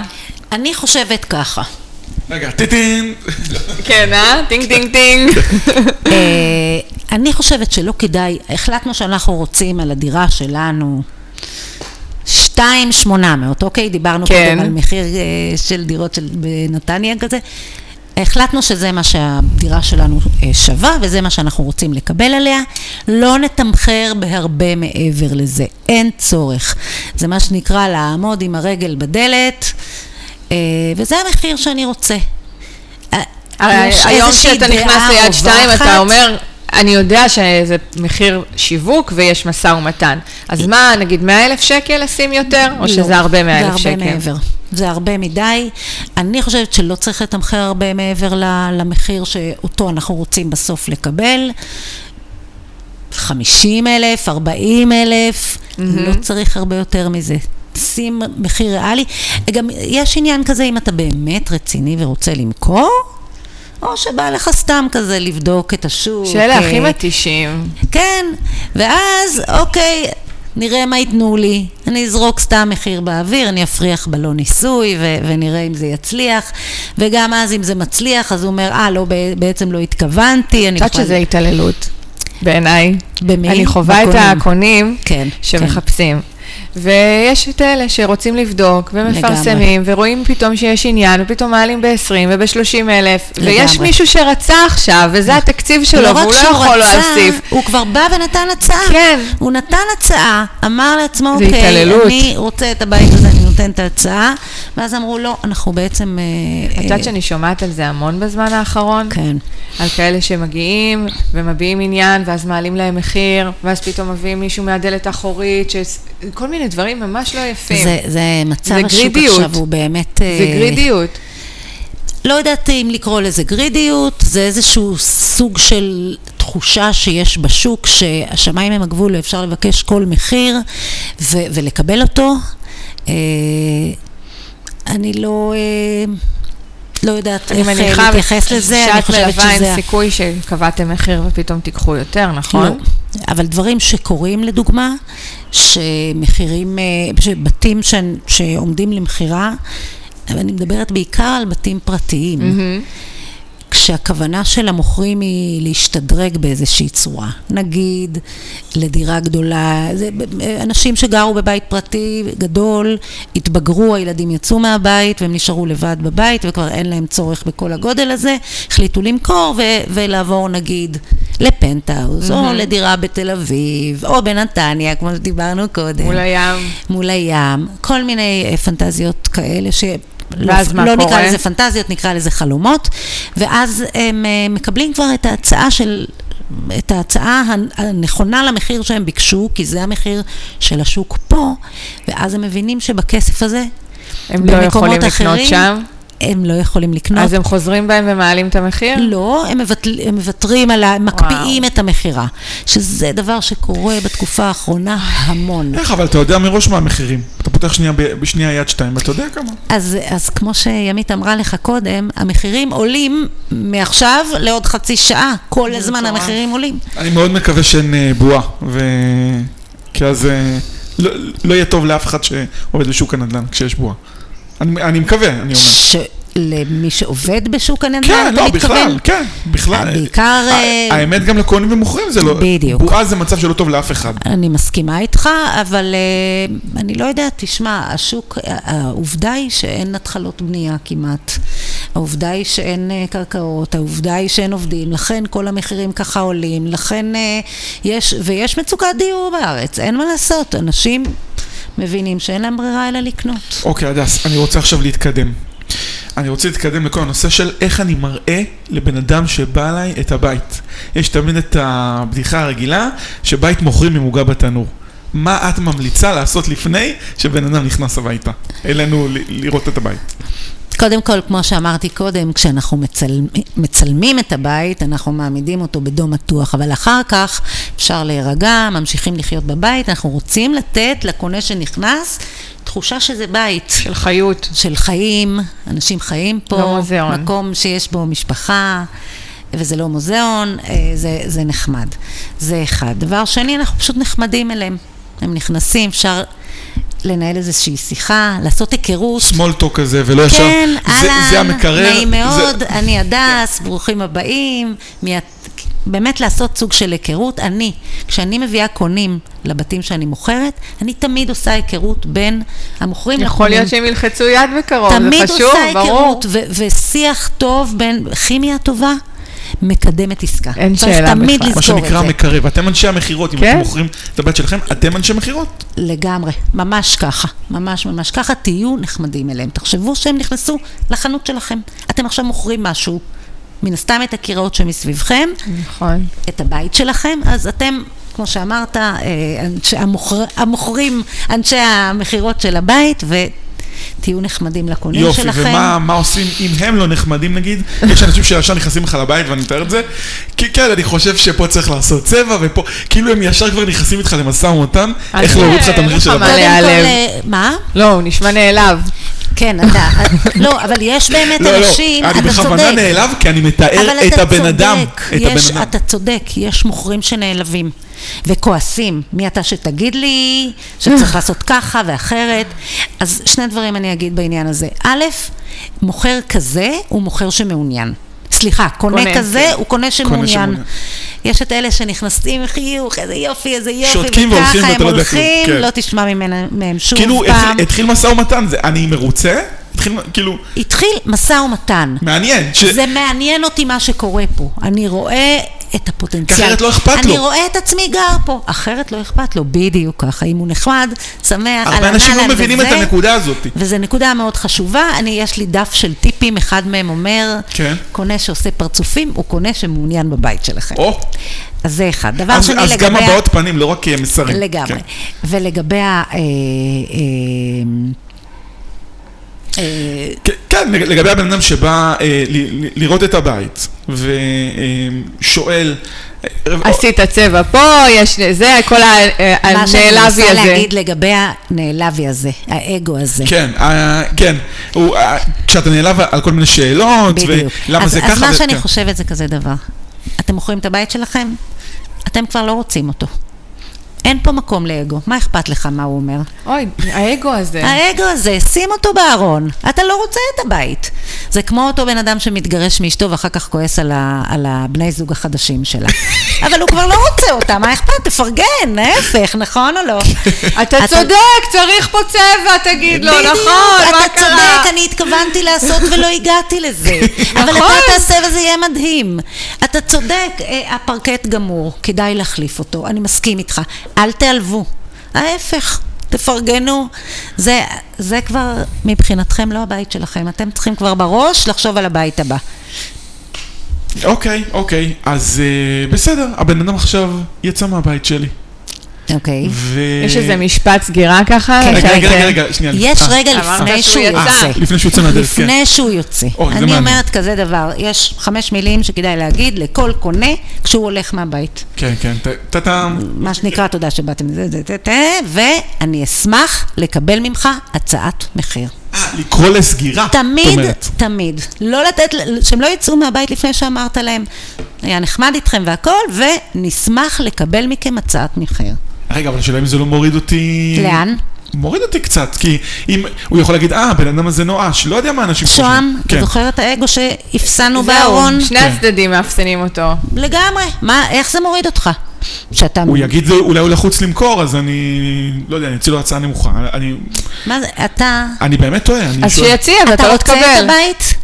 אני חושבת ככה. רגע, טיטין. כן, אה? טינג טינג טינג. אה, אני חושבת שלא כדאי, החלטנו שאנחנו רוצים על הדירה שלנו 2,800, אוקיי? דיברנו כן. קודם על מחיר אה, של דירות של, בנתניה כזה. החלטנו שזה מה שהדירה שלנו אה, שווה וזה מה שאנחנו רוצים לקבל עליה. לא נתמחר בהרבה מעבר לזה, אין צורך. זה מה שנקרא לעמוד עם הרגל בדלת, אה, וזה המחיר שאני רוצה. אה, היום כשאתה נכנס ליד שתיים, אתה. אומר, אני יודע שזה מחיר שיווק ויש משא ומתן. אז מה, נגיד 100 אלף שקל לשים יותר, או לא, שזה הרבה 100 אלף זה שקל? הרבה מעבר. זה הרבה מדי. אני חושבת שלא צריך לתמחר הרבה מעבר למחיר שאותו אנחנו רוצים בסוף לקבל. 50 אלף, 40 אלף, לא צריך הרבה יותר מזה. שים מחיר ריאלי. גם יש עניין כזה, אם אתה באמת רציני ורוצה למכור, או שבא לך סתם כזה לבדוק את השוק. שאלה אה, הכי מתישים. כן, ואז, אוקיי, נראה מה ייתנו לי. אני אזרוק סתם מחיר באוויר, אני אפריח בלון ניסוי ו- ונראה אם זה יצליח. וגם אז אם זה מצליח, אז הוא אומר, אה, לא, בעצם לא התכוונתי, אני את יודעת שזה התעללות, בעיניי. במי? אני חווה את בקונים. הקונים כן, שמחפשים. ויש את אלה שרוצים לבדוק, ומפרסמים, ורואים פתאום שיש עניין, ופתאום מעלים ב-20 וב-30 אלף, ויש לגמרי. מישהו שרצה עכשיו, וזה התקציב שלו, לא והוא לא יכול רצה, להוסיף. הוא כבר בא ונתן הצעה. כן. הוא נתן הצעה, אמר לעצמו, אוקיי, התעללות. אני רוצה את הבית הזה, אני נותן את ההצעה. ואז אמרו, לא, אנחנו בעצם... אה, את אה, יודעת שאני שומעת על זה המון בזמן האחרון? כן. על כאלה שמגיעים ומביעים עניין, ואז מעלים להם מחיר, ואז פתאום מביאים מישהו מהדלת האחורית. כל מיני דברים ממש לא יפים. זה, זה מצב זה השוק גרידיות. עכשיו, הוא באמת... זה אה, גרידיות. לא יודעת אם לקרוא לזה גרידיות, זה איזשהו סוג של תחושה שיש בשוק שהשמיים הם הגבול ואפשר לבקש כל מחיר ו- ולקבל אותו. אה, אני לא... אה, לא יודעת אני איך אה, מניחה להתייחס לזה, אני שאת חושבת מלווה אין שזה... סיכוי שקבעתם מחיר ופתאום תיקחו יותר, נכון? לא, אבל דברים שקורים לדוגמה, שמחירים, שבתים ש... שעומדים למכירה, אני מדברת בעיקר על בתים פרטיים. מהמם. כשהכוונה של המוכרים היא להשתדרג באיזושהי צורה. נגיד, לדירה גדולה, זה אנשים שגרו בבית פרטי גדול, התבגרו, הילדים יצאו מהבית והם נשארו לבד בבית וכבר אין להם צורך בכל הגודל הזה, החליטו למכור ו- ולעבור נגיד לפנטהאוז, או לדירה בתל אביב, או בנתניה, כמו שדיברנו קודם. מול הים. מול הים, כל מיני אה, פנטזיות כאלה ש... ואז לא, מה לא קורה? נקרא לזה פנטזיות, נקרא לזה חלומות, ואז הם אה, מקבלים כבר את ההצעה של... את ההצעה הנ- הנכונה למחיר שהם ביקשו, כי זה המחיר של השוק פה, ואז הם מבינים שבכסף הזה, הם לא יכולים לקנות אחרים, שם, הם לא יכולים לקנות. אז הם חוזרים בהם ומעלים את המחיר? לא, הם, מבטל, הם מוותרים על ה... הם מקפיאים את המכירה, שזה דבר שקורה בתקופה האחרונה המון. איך, אבל אתה יודע מראש מה המחירים. אתה פותח שנייה בשנייה יד שתיים, ואתה יודע כמה. אז, אז כמו שימית אמרה לך קודם, המחירים עולים מעכשיו לעוד חצי שעה. כל הזמן מטורף. המחירים עולים. אני מאוד מקווה שאין אה, בועה, ו... כי אז אה, לא, לא יהיה טוב לאף אחד שעובד בשוק הנדל"ן כשיש בועה. אני, אני מקווה, אני אומר. שלמי שעובד בשוק הנדל"ן, כן, אתה לא, מתכוון? בכלל, כן, בכלל. בעיקר, אה, האמת גם לקונים ומוכרים זה לא... בדיוק. בועה זה מצב שלא טוב לאף אחד. אני מסכימה איתך, אבל uh, אני לא יודעת, תשמע, השוק, העובדה היא שאין התחלות בנייה כמעט. העובדה היא שאין קרקעות, העובדה היא שאין עובדים, לכן כל המחירים ככה עולים, לכן יש, ויש מצוקת דיור בארץ, אין מה לעשות, אנשים מבינים שאין להם ברירה אלא לקנות. אוקיי, הדס, אני רוצה עכשיו להתקדם. אני רוצה להתקדם לכל הנושא של איך אני מראה לבן אדם שבא אליי את הבית. יש תמיד את הבדיחה הרגילה שבית מוכרים ממוגע בתנור. מה את ממליצה לעשות לפני שבן אדם נכנס הביתה? אלינו לראות את הבית. קודם כל, כמו שאמרתי קודם, כשאנחנו מצלמים, מצלמים את הבית, אנחנו מעמידים אותו בדום מתוח, אבל אחר כך אפשר להירגע, ממשיכים לחיות בבית, אנחנו רוצים לתת לקונה שנכנס תחושה שזה בית. של חיות. של חיים, אנשים חיים פה, לא מוזיאון. מקום שיש בו משפחה, וזה לא מוזיאון, אה, זה, זה נחמד. זה אחד. דבר שני, אנחנו פשוט נחמדים אליהם. הם נכנסים, אפשר לנהל איזושהי שיחה, לעשות היכרות. סמולטוק כזה ולא ישר... כן, זה- אהלן, זה המקרר. נעים מאוד, זה- אני הדס, ברוכים הבאים. מי את- באמת לעשות סוג של היכרות. אני, כשאני מביאה קונים לבתים שאני מוכרת, אני תמיד עושה היכרות בין המוכרים לקונים. יכול להיות שהם ילחצו יד בקרוב, זה תמיד חשוב, עושה ברור. היכרות, ו- ושיח טוב בין, כימיה טובה, מקדמת עסקה. אין שאלה תמיד בכלל. מה לזכור את שנקרא. מקרב. אתם אנשי המכירות, אם כן. אתם מוכרים את הבית שלכם, אתם אנשי מכירות. לגמרי, ממש ככה, ממש ממש ככה, תהיו נחמדים אליהם. תחשבו שהם נכנסו לחנות שלכם. אתם עכשיו מוכרים משהו, מן הסתם את הקירות שמסביבכם, נכון. את הבית שלכם, אז אתם, כמו שאמרת, אה, אנשי המוכר, המוכרים, אנשי המכירות של הבית, ותהיו נחמדים לקונים יופי, שלכם. ומה מה עושים אם הם לא נחמדים נגיד? יש אנשים שישר נכנסים לך לבית ואני מתאר את זה. כי כן, אני חושב שפה צריך לעשות צבע, ופה, כאילו הם ישר כבר נכנסים איתך למשא ומתן, איך להוריד לך את המחיר אין של הבית. מה. אה, מה? לא, הוא נשמע נעלב. כן, אתה, לא, אבל יש באמת לא, לא, אנשים, אני אתה בכוונה צודק. נעלב כי אני מתאר אבל את אתה הבן אדם. צודק, את יש, הבן אדם. אתה צודק, יש מוכרים שנעלבים וכועסים. מי אתה שתגיד לי שצריך לעשות ככה ואחרת? אז שני דברים אני אגיד בעניין הזה. א', מוכר כזה הוא מוכר שמעוניין. סליחה, קונה, קונה, כזה כן. הוא קונה שמעוניין. יש את אלה שנכנסים עם חיוך, איזה יופי, איזה יופי, שותקים והולכים וככה ואתה הם לא יודע הולכים, כן. לא תשמע ממנה- מהם שוב כאילו פעם. התחיל- התחיל משא ומתן, זה- אני מרוצה? התחיל, כאילו, התחיל משא ומתן. מעניין. ש- זה מעניין אותי מה שקורה פה. אני רואה את הפוטנציאל. אחרת לא אכפת לו. אני רואה את עצמי גר פה. אחרת לא אכפת לו, בדיוק ככה. אם הוא נחמד, שמח, הרבה אנשים לא מבינים את וזה. הנקודה הזאת. וזו נקודה מאוד חשובה. אני, יש לי דף של טיפים, אחד מהם אומר, כן. קונה שעושה פרצופים, הוא קונה שמעוניין בבית שלכם. או, אז זה אחד. דבר אז שני, אז לגבי... גם ה- הבעות פנים, לא רק אה, מסרים. לגמרי. כן. ולגבי ה... אה, אה, כן, כן, לגבי הבן אדם שבא אה, ל- ל- לראות את הבית ושואל... עשית צבע פה, יש זה, כל ה- מה שאני הנעלבי מנסה הזה. להגיד לגבי הנעלבי הזה, האגו הזה. כן, אה, כן, אה, כשאתה נעלב על כל מיני שאלות. ולמה אז, זה אז ככה, מה ו- שאני כן. חושבת זה כזה דבר. אתם מוכרים את הבית שלכם? אתם כבר לא רוצים אותו. אין פה מקום לאגו. מה אכפת לך מה הוא אומר? אוי, האגו הזה. האגו הזה, שים אותו בארון. אתה לא רוצה את הבית. זה כמו אותו בן אדם שמתגרש מאשתו ואחר כך כועס על, ה, על הבני זוג החדשים שלה. אבל הוא כבר לא רוצה אותה, מה אכפת? תפרגן, ההפך, נכון או לא? אתה צודק, צריך פה צבע, תגיד לו, בדיוק, נכון, מה אתה קרה? צודק, אני התכוונתי לעשות ולא הגעתי לזה. אבל נכון. אתה תעשה וזה יהיה מדהים. אתה צודק, אה, הפרקט גמור, כדאי להחליף אותו, אני מסכים איתך. אל תיעלבו, ההפך. תפרגנו, זה, זה כבר מבחינתכם לא הבית שלכם, אתם צריכים כבר בראש לחשוב על הבית הבא. אוקיי, אוקיי, אז אה, בסדר, הבן אדם עכשיו יצא מהבית שלי. אוקיי? ו... יש איזה משפט סגירה ככה? כן. רגע, רגע, רגע, שנייה. יש אה, רגע לפני שהוא. יוצא. לפני שהוא יוצא מהדלת, כן. לפני שהוא יוצא. אני. אומרת כזה דבר, יש חמש מילים שכדאי להגיד לכל קונה כשהוא הולך מהבית. כן, כן, ת- מה שנקרא, תודה שבאתם לזה, זה, זה, זה, ואני אשמח לקבל ממך הצעת מחיר. אה, לקרוא לסגירה, תמיד. תמיד. לא לתת, שהם לא יצאו מהבית לפני שאמרת להם, היה נחמד איתכם והכל, ונשמח לקבל מכם הצעת מחיר. רגע, אבל השאלה אם זה לא מוריד אותי... לאן? מוריד אותי קצת, כי אם הוא יכול להגיד, אה, הבן אדם הזה נואש, לא יודע מה אנשים חושבים. שוהם, אתה כן. זוכר את האגו שאפסנו זהו, בארון? שני כן. הצדדים מאפסנים אותו. לגמרי. מה, איך זה מוריד אותך? שאתה... הוא יגיד, אולי הוא לחוץ למכור, אז אני, לא יודע, אני אצא לו הצעה נמוכה. אני, מה זה, אתה... אני באמת טועה, אני אז שואל. שיציע ואתה אתה לא רוצה את תקבל. הבית?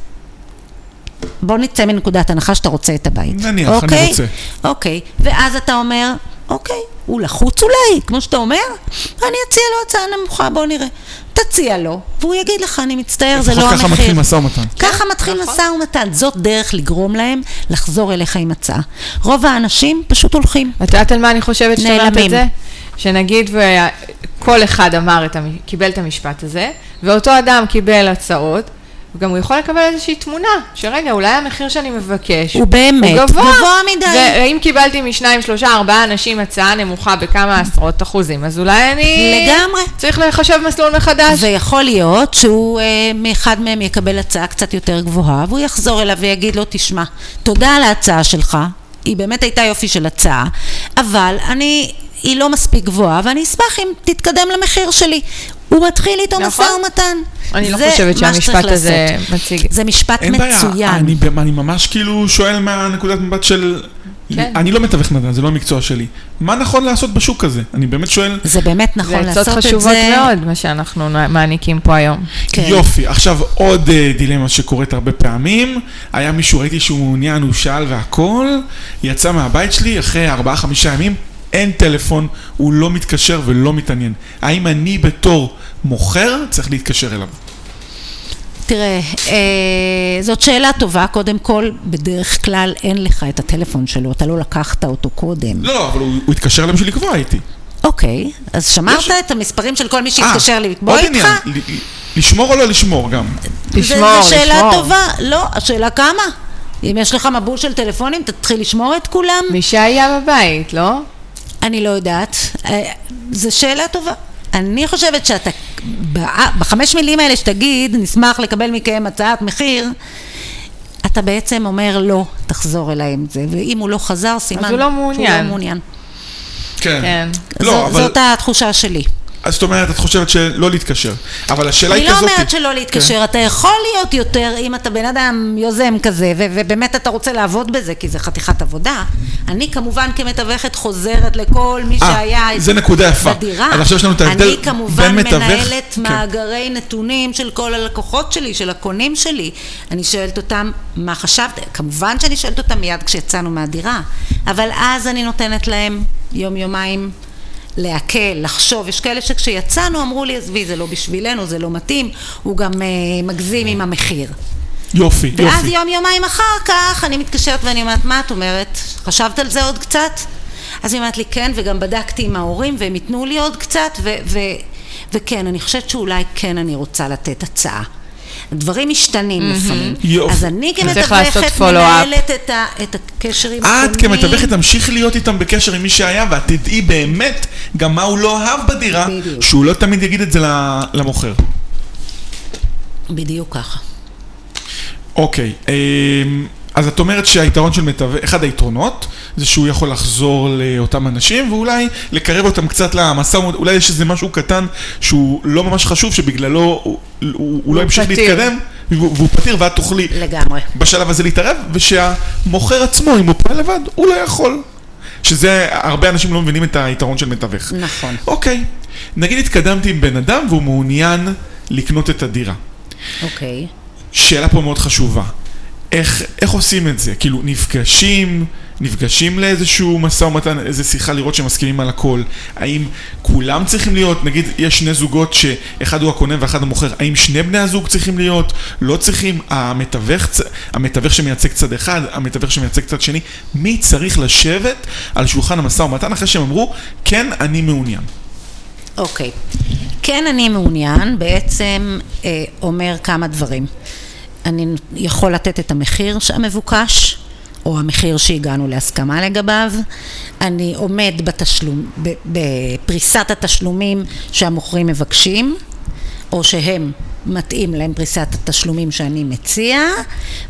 בוא נצא מנקודת הנחה שאתה רוצה את הבית. נניח, אני אוקיי? רוצה. אוקיי, ואז אתה אומר, אוקיי, הוא לחוץ אולי, כמו שאתה אומר, אני אציע לו הצעה נמוכה, בוא נראה. תציע לו, והוא יגיד לך, אני מצטער, זה לא המחיר. ככה מתחיל משא ומתן. ככה מתחיל נכון. משא ומתן, זאת דרך לגרום להם לחזור אליך עם הצעה. רוב האנשים פשוט הולכים. את יודעת על מה אני חושבת שאת אומרת. את זה? שנגיד וכל אחד אמר קיבל את המשפט הזה, ואותו אדם קיבל הצעות, וגם הוא יכול לקבל איזושהי תמונה, שרגע, אולי המחיר שאני מבקש הוא באמת הוא גבוה, גבוה מדי. ואם קיבלתי משניים, שלושה, ארבעה אנשים הצעה נמוכה בכמה עשרות אחוזים, אז אולי אני... לגמרי. צריך לחשב מסלול מחדש. ויכול להיות שהוא, אה, מאחד מהם יקבל הצעה קצת יותר גבוהה, והוא יחזור אליו ויגיד לו, תשמע, תודה על ההצעה שלך, היא באמת הייתה יופי של הצעה, אבל אני, היא לא מספיק גבוהה, ואני אשמח אם תתקדם למחיר שלי. הוא מתחיל איתו נכון. משא ומתן. אני לא זה חושבת שהמשפט הזה. מציג. זה משפט אין בעיה, מצוין. אני, במ- אני ממש כאילו שואל מהנקודת מבט של... כן. אני לא מתווך נדל"ן, זה לא המקצוע שלי. מה נכון לעשות בשוק הזה? אני באמת שואל... זה באמת נכון זה לעשות עצות את זה. חשובות מאוד, מה שאנחנו מעניקים פה היום. כן. יופי, עכשיו עוד אה, דילמה שקורית הרבה פעמים, היה מישהו, ראיתי שהוא מעוניין, הוא שאל והכל, יצא מהבית שלי אחרי ארבעה חמישה ימים, אין טלפון, הוא לא מתקשר ולא מתעניין. האם אני בתור מוכר צריך להתקשר אליו? תראה, אה, זאת שאלה טובה, קודם כל, בדרך כלל אין לך את הטלפון שלו, אתה לא לקחת אותו קודם. לא, אבל הוא, הוא התקשר אליהם בשביל לקבוע איתי. אוקיי, אז שמרת יש- את המספרים של כל מי אה, שהתקשר לקבוע עוד איתך? עניין, ל- ל- לשמור או לא לשמור גם? לשמור, זו שאלה לשמור. טובה, לא, השאלה כמה? אם יש לך מבול של טלפונים, תתחיל לשמור את כולם? מי שהיה בבית, לא? אני לא יודעת. אה, זו שאלה טובה. אני חושבת שאתה, ב- בחמש מילים האלה שתגיד, נשמח לקבל מכם הצעת מחיר, אתה בעצם אומר לא, תחזור אליי עם זה, ואם הוא לא חזר, סימן הוא לא שהוא מעוניין. לא מעוניין. כן. לא, זו, אבל... זאת התחושה שלי. אז זאת אומרת, את חושבת שלא להתקשר. אבל השאלה אני היא לא כזאת... אומרת שלא להתקשר, אתה יכול להיות יותר, אם אתה בן אדם יוזם כזה, ו- ובאמת אתה רוצה לעבוד בזה, כי זה חתיכת עבודה. אני כמובן כמתווכת חוזרת לכל מי אה, שהיה זה נקודה יפה. בדירה. אז עכשיו יש לנו את ההבדל אני כמובן בין מתווך- מנהלת כן. מאגרי נתונים של כל הלקוחות שלי, של הקונים שלי. אני שואלת אותם, מה חשבת? כמובן שאני שואלת אותם מיד כשיצאנו מהדירה, אבל אז אני נותנת להם יום-יומיים. להקל, לחשוב, יש כאלה שכשיצאנו אמרו לי עזבי זה לא בשבילנו, זה לא מתאים, הוא גם אה, מגזים עם המחיר. יופי, ואז יופי. יום יומיים אחר כך אני מתקשרת ואני אומרת מה את אומרת? חשבת על זה עוד קצת? אז היא אומרת לי כן וגם בדקתי עם ההורים והם ייתנו לי עוד קצת ו- ו- וכן אני חושבת שאולי כן אני רוצה לתת הצעה דברים משתנים לפעמים. יופי. אז אני כמתווכת. מנהלת את ה- את הקשר עם את הקונים. כמתווכת תמשיכי להיות איתם בקשר עם מי שהיה, ואת תדעי באמת גם מה הוא לא אהב בדירה, בדיוק. שהוא לא תמיד יגיד את זה למוכר. בדיוק ככה. אוקיי, אמ, אז את אומרת שהיתרון של מתווך, אחד היתרונות, זה שהוא יכול לחזור לאותם אנשים, ואולי לקרב אותם קצת ומתן, אולי יש איזה משהו קטן שהוא לא ממש חשוב, שבגללו הוא, הוא, הוא לא ימשיך. להתקדם, והוא, והוא פתיר, ואת תוכלי לגמרי. בשלב הזה להתערב, ושהמוכר עצמו, אם הוא פועל לבד, הוא לא יכול. שזה, הרבה אנשים לא מבינים את היתרון של מתווך. נכון. אוקיי, נגיד התקדמתי עם בן אדם והוא מעוניין לקנות את הדירה. אוקיי. שאלה פה מאוד חשובה. איך, איך עושים את זה? כאילו, נפגשים, נפגשים לאיזשהו משא ומתן, איזו שיחה לראות שמסכימים על הכל? האם כולם צריכים להיות? נגיד, יש שני זוגות שאחד הוא הקונה ואחד המוכר, האם שני בני הזוג צריכים להיות? לא צריכים? המתווך, המתווך שמייצג צד אחד, המתווך שמייצג צד שני, מי צריך לשבת על שולחן המשא ומתן אחרי שהם אמרו, כן, אני מעוניין? אוקיי. כן, אני מעוניין, בעצם אה, אומר כמה דברים. אני יכול לתת את המחיר המבוקש, או המחיר שהגענו להסכמה לגביו. אני עומד בתשלום, בפריסת התשלומים שהמוכרים מבקשים, או שהם מתאים להם פריסת התשלומים שאני מציע,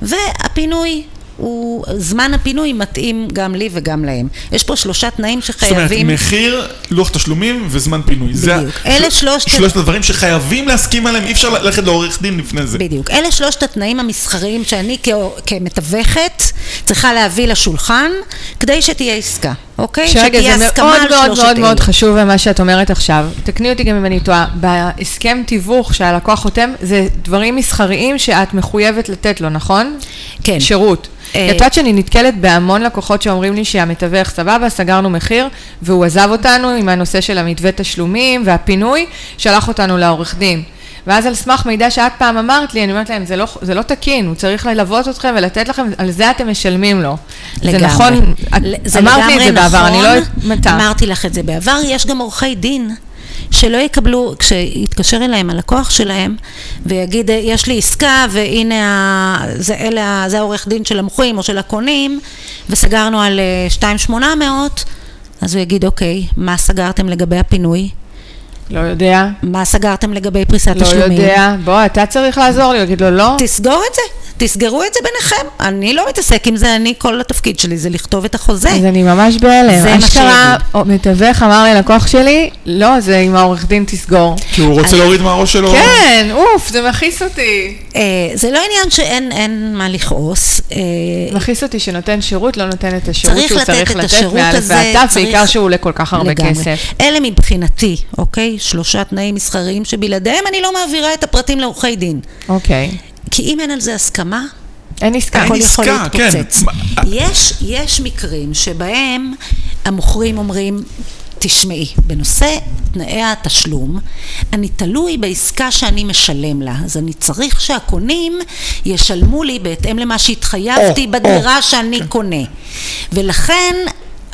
והפינוי. הוא, זמן הפינוי מתאים גם לי וגם להם. יש פה שלושה תנאים זאת אומרת, שחייבים... מחיר, לוח תשלומים וזמן פינוי. זה בדיוק. ה- אלה של- שלושת- שלושת הדברים שחייבים להסכים עליהם, אי אפשר ללכת לעורך דין לפני זה. בדיוק. אלה שלושת התנאים המסחריים שאני כ- כמתווכת צריכה להביא לשולחן כדי שתהיה עסקה, אוקיי? שתהיה זה הסכמה מאוד על מאוד שלושת מאוד מאוד אלה. חשוב מה שאת אומרת עכשיו. תקני אותי גם אם אני טועה. בהסכם תיווך שהלקוח חותם, זה דברים מסחריים שאת מחויבת לתת לו, נכון? כן. שירות. אה, את יודעת שאני נתקלת בהמון לקוחות שאומרים לי שהמתווך סבבה, סגרנו מחיר, והוא עזב אותנו עם הנושא של המתווה תשלומים והפינוי, שלח אותנו לעורך דין. ואז על סמך מידע שאת פעם אמרת לי, אני אומרת להם, זה לא, זה לא תקין, הוא צריך ללוות אתכם ולתת לכם, על זה אתם משלמים לו. לגמרי. זה נכון, את זה אמרת לי את זה בעבר, אני לא נכון. מתי. אמרתי לך את זה בעבר, יש גם עורכי דין. שלא יקבלו, כשיתקשר אליהם הלקוח שלהם ויגיד, יש לי עסקה והנה, ה, זה, אלה, זה העורך דין של המוכרים או של הקונים וסגרנו על אה, 2,800, אז הוא יגיד, אוקיי, מה סגרתם לגבי הפינוי? לא יודע, מה סגרתם לגבי פריסת לא תשלומים? יודע, בוא, אתה צריך לעזור לי, הוא יגיד לו, לא. תסגור את זה, תסגרו את זה ביניכם. אני לא מתעסק עם זה, אני, כל התפקיד שלי זה לכתוב את החוזה. אז אני ממש בהלם. זה מה אשכרה, מתווך אמר לי לקוח שלי, לא, זה עם העורך דין תסגור. כי הוא רוצה להוריד מהראש שלו. כן, אוף, זה מכעיס אותי. אה, זה לא עניין שאין אין מה לכעוס. אה, מכעיס אותי שנותן שירות, לא נותן את השירות צריך שהוא לתת צריך את לתת השירות מאלף הזה, ועד צריך- בעיקר שהוא עולה כל כך הרבה. כסף. אלה מבחינתי, אוקיי? שלושה תנאים מסחריים שבלעדיהם אני לא מעבירה את הפרטים לעורכי דין. אוקיי. כי אם אין על זה הסכמה, אין עסקה. הכל יכול כן. להתפוצץ. מה- יש, יש מקרים שבהם המוכרים אומרים, תשמעי, בנושא תנאי התשלום, אני תלוי בעסקה שאני משלם לה, אז אני צריך שהקונים ישלמו לי בהתאם למה שהתחייבתי או, בדירה או, שאני קונה. ולכן...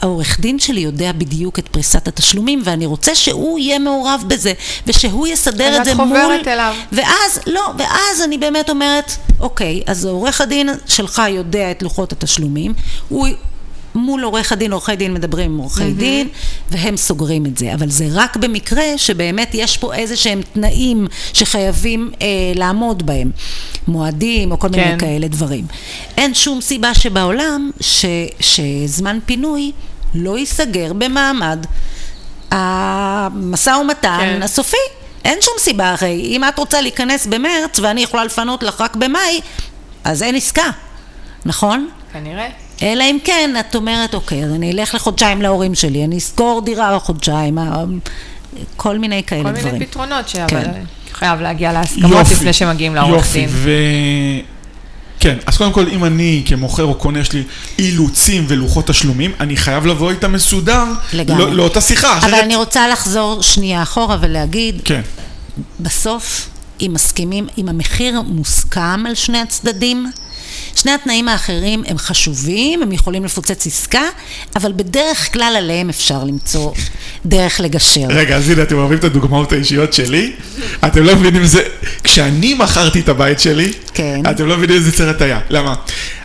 העורך דין שלי יודע בדיוק את פריסת התשלומים ואני רוצה שהוא יהיה מעורב בזה ושהוא יסדר אז את את זה מול... חוברת אליו. ואז, לא, ואז אני באמת אומרת, אוקיי, אז עורך הדין שלך יודע את לוחות התשלומים, הוא... מול עורך הדין, עורכי דין מדברים עם עורכי דין, והם סוגרים את זה. אבל זה רק במקרה שבאמת יש פה איזה שהם תנאים שחייבים אה, לעמוד בהם. מועדים או כל מיני כן. כאלה דברים. אין שום סיבה שבעולם ש, שזמן פינוי לא ייסגר במעמד המשא ומתן כן. הסופי. אין שום סיבה, הרי אם את רוצה להיכנס במרץ ואני יכולה לפנות לך רק במאי, אז אין עסקה, נכון? כנראה. אלא אם כן, את אומרת, אוקיי, אז אני אלך לחודשיים להורים שלי, אני אשכור דירה לחודשיים, אה, כל מיני כאלה כל דברים. מיני פתרונות, כן. אבל חייב להגיע להסכמות יופי, לפני שמגיעים לעורך יופי, דין. ו... כן, אז קודם כל, אם אני כמוכר או קונה, יש לי אילוצים ולוחות תשלומים, אני חייב לבוא איתם מסודר לגמרי. לא, לאותה שיחה, אבל אחרת... אני רוצה לחזור שנייה אחורה ולהגיד, כן, בסוף, אם מסכימים, אם המחיר מוסכם על שני הצדדים, שני התנאים האחרים הם חשובים, הם יכולים לפוצץ עסקה, אבל בדרך כלל עליהם אפשר למצוא דרך לגשר. רגע, אז הנה, אתם אוהבים את הדוגמאות האישיות שלי? אתם לא מבינים זה... כשאני מכרתי את הבית שלי, כן. אתם לא מבינים איזה סרט היה. למה?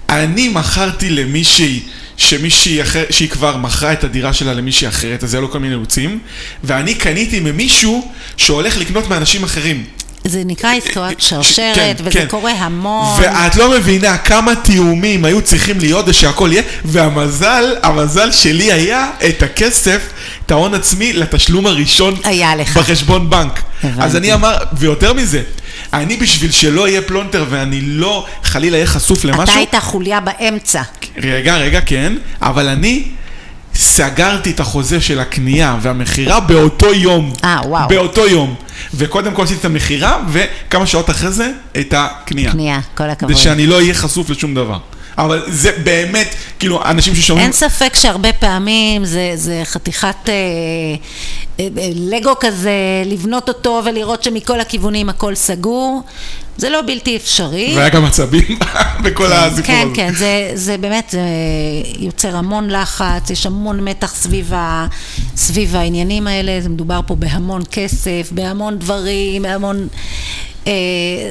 אני מכרתי למישהי... שמישהי אחר, שהיא כבר מכרה את הדירה שלה למישהי אחרת, אז היה לו כל מיני אילוצים, ואני קניתי ממישהו שהולך לקנות מאנשים אחרים. זה נקרא עסקאות ש- שרשרת, כן, וזה כן. קורה המון. ואת לא מבינה כמה תיאומים היו צריכים להיות ושהכול יהיה, והמזל, המזל שלי היה את הכסף, את ההון עצמי לתשלום הראשון היה לך. בחשבון בנק. הבנתי. אז אני אמר, ויותר מזה, אני בשביל שלא יהיה פלונטר ואני לא חלילה אהיה חשוף למשהו, אתה היית חוליה באמצע. רגע, רגע, כן, אבל אני סגרתי את החוזה של הקנייה והמכירה באותו יום. אה, וואו. באותו יום. וקודם כל עשיתי את המכירה, וכמה שעות אחרי זה, את הקנייה. קנייה, כל הכבוד. כדי שאני לא אהיה חשוף לשום דבר. אבל זה באמת, כאילו, אנשים ששומעים... אין ספק שהרבה פעמים זה, זה חתיכת אה, אה, אה, לגו כזה, לבנות אותו ולראות שמכל הכיוונים הכל סגור. זה לא בלתי אפשרי. והיה גם עצבים בכל הסיפור כן, הזה. כן, זה, זה באמת זה יוצר המון לחץ, יש המון מתח סביב, ה, סביב העניינים האלה, זה מדובר פה בהמון כסף, בהמון דברים, בהמון... אה,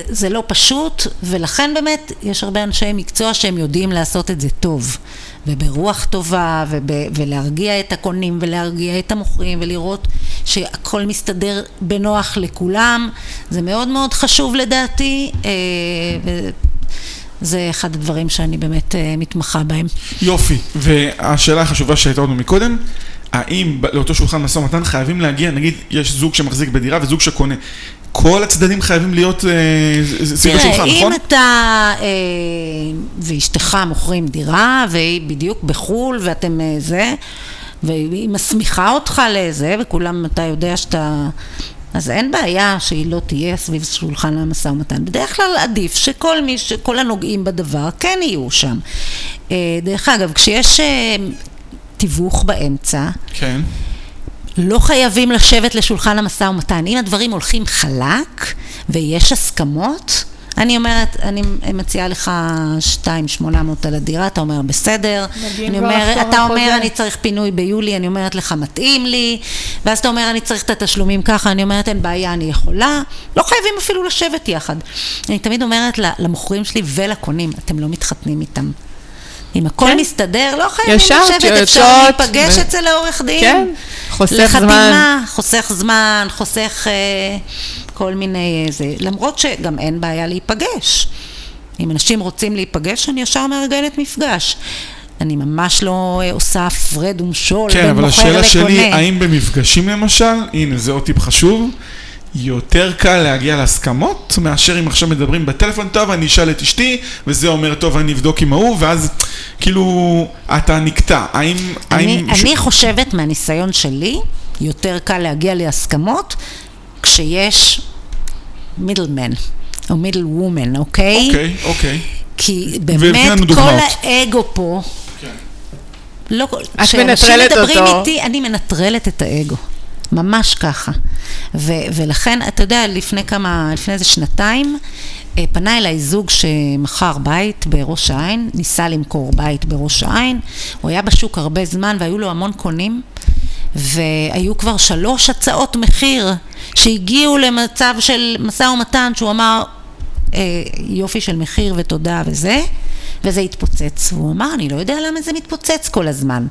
זה לא פשוט, ולכן באמת יש הרבה אנשי מקצוע שהם יודעים לעשות את זה טוב. וברוח טובה, וב, ולהרגיע את הקונים, ולהרגיע את המוכרים, ולראות שהכל מסתדר בנוח לכולם. זה מאוד מאוד חשוב לדעתי. אה, זה אחד הדברים שאני באמת אה, מתמחה בהם. יופי. והשאלה החשובה שהייתה לנו מקודם, האם לאותו שולחן משא ומתן חייבים להגיע, נגיד, יש זוג שמחזיק בדירה וזוג שקונה. כל הצדדים חייבים להיות אה, סביב השולחן, תראה, נכון? אם אתה אה, ואשתך מוכרים דירה, והיא בדיוק בחו"ל, ואתם אה, זה, והיא מסמיכה אותך לזה, וכולם, אתה יודע שאתה... אז אין בעיה שהיא לא תהיה סביב שולחן המשא ומתן. בדרך כלל עדיף שכל מי, שכל הנוגעים בדבר כן יהיו שם. דרך אגב, כשיש תיווך באמצע, כן. לא חייבים לשבת לשולחן המשא ומתן. אם הדברים הולכים חלק ויש הסכמות, אני אומרת, אני מציעה לך 2,800 על הדירה, אתה אומר בסדר. אני כבר אומר, אתה אומר. אני צריך פינוי ביולי, אני אומרת לך מתאים לי, ואז אתה אומר אני צריך את התשלומים ככה, אני אומרת אין בעיה, אני יכולה. לא חייבים אפילו לשבת יחד. אני תמיד אומרת למוכרים שלי ולקונים, אתם לא מתחתנים איתם. אם הכל כן. מסתדר, לא חייבים לשבת, אפשר להיפגש ו- אצל העורך דין. כן, חוסך זמן. לחתימה, חוסך זמן, חוסך אה, כל מיני אה, זה. למרות שגם אין בעיה להיפגש. אם אנשים רוצים להיפגש, אני ישר מארגנת מפגש. אני ממש לא אה, עושה הפרד ומשול כן, בין אבל מוכר השאלה שלי, לקונה. האם במפגשים למשל, הנה זה עוד טיפ חשוב, יותר קל להגיע להסכמות מאשר אם עכשיו מדברים בטלפון, טוב, אני אשאל את אשתי, וזה אומר, טוב, אני אבדוק עם ההוא, ואז כאילו אתה נקטע. האם... אני, האם אני חושבת מהניסיון שלי, יותר קל להגיע להסכמות כשיש מידלמן, או מידל וומן, אוקיי? אוקיי, אוקיי. כי באמת כל דוגמאות. האגו פה, לא, את כשאנשים מנטרלת מדברים אותו. איתי, אני מנטרלת את האגו. ממש ככה. ו- ולכן, אתה יודע, לפני כמה, לפני איזה שנתיים, אה, פנה אליי זוג שמכר בית בראש העין, ניסה למכור בית בראש העין, הוא היה בשוק הרבה זמן והיו לו המון קונים, והיו כבר שלוש הצעות מחיר שהגיעו למצב של משא ומתן שהוא אמר, אה, יופי של מחיר ותודה וזה, וזה התפוצץ. והוא אמר, אני לא יודע למה זה מתפוצץ כל הזמן.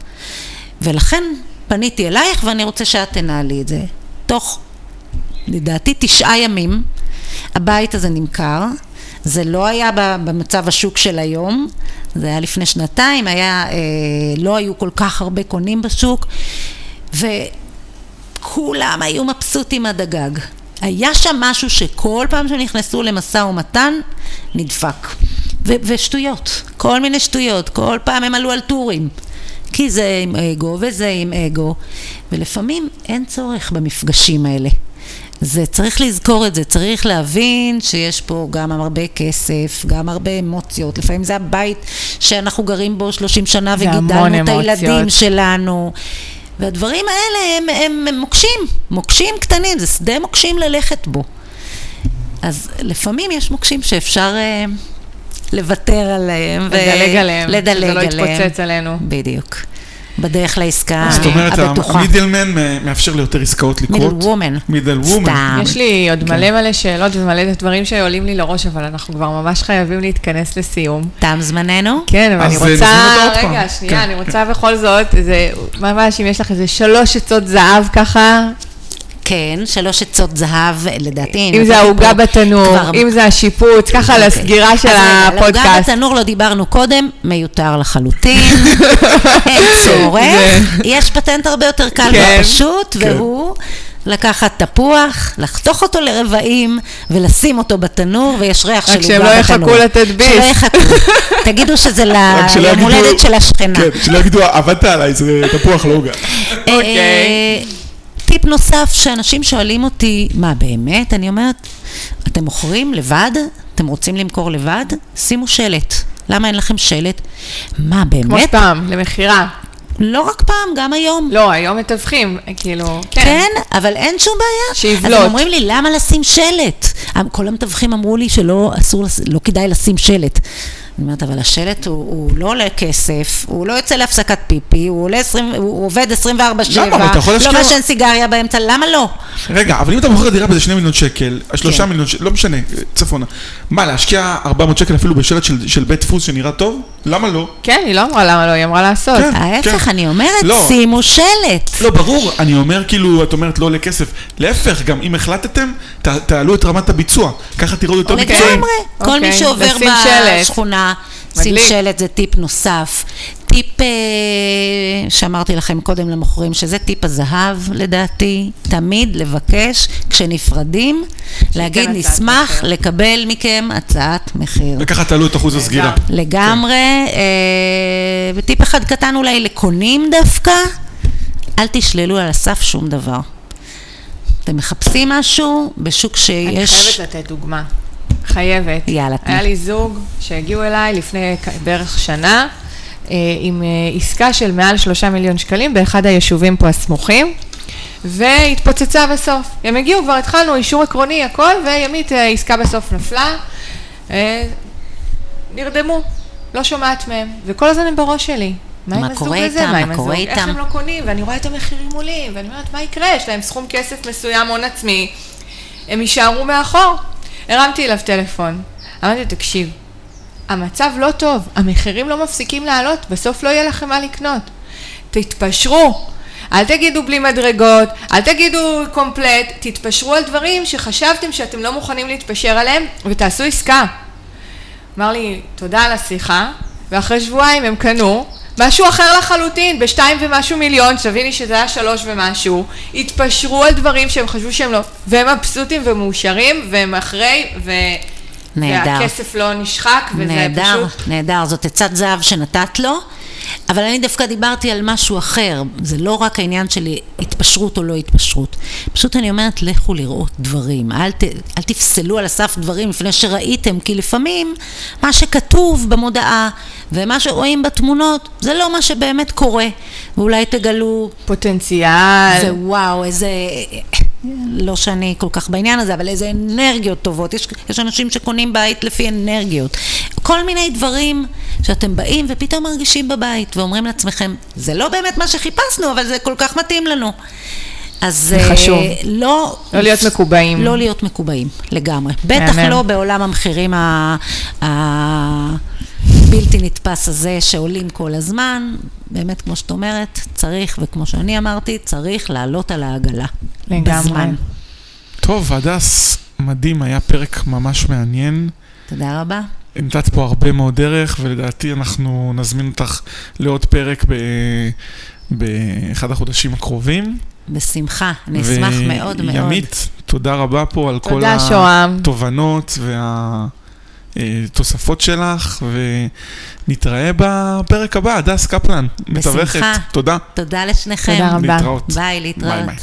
ולכן פניתי אלייך ואני רוצה שאת תנהלי את זה. תוך, לדעתי, תשעה ימים הבית הזה נמכר. זה לא היה במצב השוק של היום, זה היה לפני שנתיים, היה, אה, לא היו כל כך הרבה קונים בשוק, וכולם היו מבסוטים עד הגג. היה שם משהו שכל פעם שנכנסו למשא ומתן, נדפק. ו- ושטויות, כל מיני שטויות, כל פעם הם עלו על טורים. כי זה עם אגו וזה עם אגו, ולפעמים אין צורך במפגשים האלה. זה, צריך לזכור את זה, צריך להבין שיש פה גם הרבה כסף, גם הרבה אמוציות, לפעמים זה הבית שאנחנו גרים בו 30 שנה וגידלנו את. הילדים שלנו. והדברים האלה הם, הם, הם מוקשים, מוקשים קטנים, זה שדה מוקשים ללכת בו. אז לפעמים יש מוקשים שאפשר אה, לוותר עליהם. ו- לדלג עליהם, לדלג שזה לא עליהם. יתפוצץ עלינו. בדיוק. בדרך לעסקה זאת אומרת, הבטוחה. המידלמן מאפשר ליותר עסקאות לקרות. מידל וומן. מידל וומן. סתם. יש לי עוד כן. מלא מלא שאלות ומלא דברים שעולים לי לראש, אבל אנחנו כבר ממש חייבים להתכנס לסיום. תם זמננו? כן, אבל אני אה, רוצה. רגע, שנייה, כן. אני רוצה בכל זאת, זה ממש, אם יש לך איזה שלוש עצות זהב ככה, כן, שלוש עצות זהב, לדעתי. אם זה העוגה בתנור, כבר- אם זה השיפוץ, ככה אוקיי. לסגירה של אז רגע, על העוגה הפודקאסט. בתנור לא דיברנו קודם, מיותר לחלוטין, אין צורך. יש פטנט הרבה יותר קל כן, ופשוט, כן. והוא לקחת תפוח, לחתוך אותו לרבעים ולשים אותו בתנור, ויש ריח של רק עוגה שהם בתנור. לא יחכו לתת ביס. שלא יחכו. תגידו שזה ל- רק שלא ליום יגידו- הולדת של השכנה. כן, שלא יגידו, עבדת עליי, זה תפוח לא עוגה. אה, אוקיי. טיפ נוסף שאנשים שואלים אותי, מה באמת? אני אומרת, אתם מוכרים לבד? אתם רוצים למכור לבד? שימו שלט. למה אין לכם שלט? מה, כמו באמת? פעם, למכירה. לא רק פעם, גם היום. לא, היום מתווכים, כאילו, כן. כן, אבל אין שום בעיה. שיבלוט. אז הם אומרים לי, למה לשים שלט? כל המתווכים אמרו לי שלא אסור, לא כדאי לשים שלט. אני אומרת, אבל השלט הוא, הוא לא עולה כסף, הוא לא יוצא להפסקת פיפי, הוא, עולה 20, הוא עובד 24-7, למה? אבל אתה יכול לא מעשן סיגריה באמצע, למה לא? רגע, אבל אם אתה מוכר דירה באיזה 2 מיליון שקל, שלושה כן. מיליון שקל, לא משנה, צפונה. מה, להשקיע 400 שקל אפילו בשלט של, של בית דפוס שנראה טוב? למה לא? כן, היא לא אמרה למה לא, היא אמרה לעשות. כן. ההפך, אני אומרת, לא. שימו שלט. לא, ברור, אני אומר כאילו, את אומרת לא עולה כסף. להפך, גם אם החלטתם, ת, תעלו את רמת הביצוע. ככה תראו יותר. מקצועיים. לגמרי. כל אוקיי, מי שעובר לשים בשכונה, שים. שלט זה טיפ נוסף. טיפ אה, שאמרתי לכם קודם למוכרים, שזה טיפ הזהב לדעתי, תמיד לבקש כשנפרדים, להגיד נשמח מחיר." לקבל מכם הצעת מחיר. וככה תעלו את אחוז הסגירה. לגמרי, אה, וטיפ אחד קטן אולי לקונים דווקא, אל תשללו על הסף שום דבר. אתם מחפשים משהו בשוק אני שיש... חייבת לתת דוגמה. חייבת. יאללה. היה לי זוג שהגיעו אליי לפני בערך שנה, אה, עם אה, עסקה של מעל שלושה מיליון שקלים באחד היישובים פה הסמוכים, והתפוצצה בסוף. הם הגיעו, כבר התחלנו, אישור עקרוני, הכל, וימית, אה, עסקה בסוף נפלה. נרדמו, לא שומעת מהם, וכל הזמן הם בראש שלי. מה עם מה הזוג קורה הזה? מה עם מה הזוג? קורה איך איתם? הם לא קונים? ואני רואה את המחירים עולים, ואני אומרת, מה יקרה? יש להם סכום כסף מסוים, הון עצמי, הם יישארו מאחור. הרמתי אליו טלפון, אמרתי לו, תקשיב, המצב לא טוב, המחירים לא מפסיקים לעלות, בסוף לא יהיה לכם מה לקנות. תתפשרו. אל תגידו בלי מדרגות, אל תגידו קומפלט, תתפשרו על דברים שחשבתם שאתם לא מוכנים להתפשר עליהם ותעשו עסקה. אמר לי, תודה על השיחה, ואחרי שבועיים הם קנו משהו אחר לחלוטין, בשתיים ומשהו מיליון, תביני שזה היה שלוש ומשהו, התפשרו על דברים שהם חשבו שהם לא, והם מבסוטים ומאושרים, והם אחרי, ו... נהדר. והכסף לא נשחק, וזה נהדר, פשוט... נהדר, זאת עצת זהב שנתת לו, אבל אני דווקא דיברתי על משהו אחר, זה לא רק העניין של התפשרות או לא התפשרות, פשוט אני אומרת, לכו לראות דברים, אל, ת, אל תפסלו על הסף דברים לפני שראיתם, כי לפעמים מה שכתוב במודעה ומה שרואים בתמונות, זה לא מה שבאמת קורה, ואולי תגלו פוטנציאל. זה וואו, איזה... לא שאני כל כך בעניין הזה, אבל איזה אנרגיות טובות. יש, יש אנשים שקונים בית לפי אנרגיות. כל מיני דברים שאתם באים ופתאום מרגישים בבית ואומרים לעצמכם, זה לא באמת מה שחיפשנו, אבל זה כל כך מתאים לנו. אז אה, חשוב. לא... לא להיות מקובעים. לא להיות מקובעים, לגמרי. בטח. לא בעולם המחירים ה- הבלתי נתפס הזה שעולים כל הזמן. באמת, כמו שאת אומרת, צריך, וכמו שאני אמרתי, צריך לעלות על העגלה. לגמרי. בזמן. טוב, הדס, מדהים, היה פרק ממש מעניין. תודה רבה. נתת פה הרבה מאוד דרך, ולדעתי אנחנו נזמין אותך לעוד פרק ב... באחד החודשים הקרובים. בשמחה, אני אשמח מאוד מאוד. וימית, תודה רבה פה על כל שוהם. התובנות והתוספות שלך, ונתראה בפרק הבא, הדס קפלן, מתווכת. בשמחה. תודה. תודה לשניכם. תודה רבה. להתראות. ביי, להתראות. ביי ביי.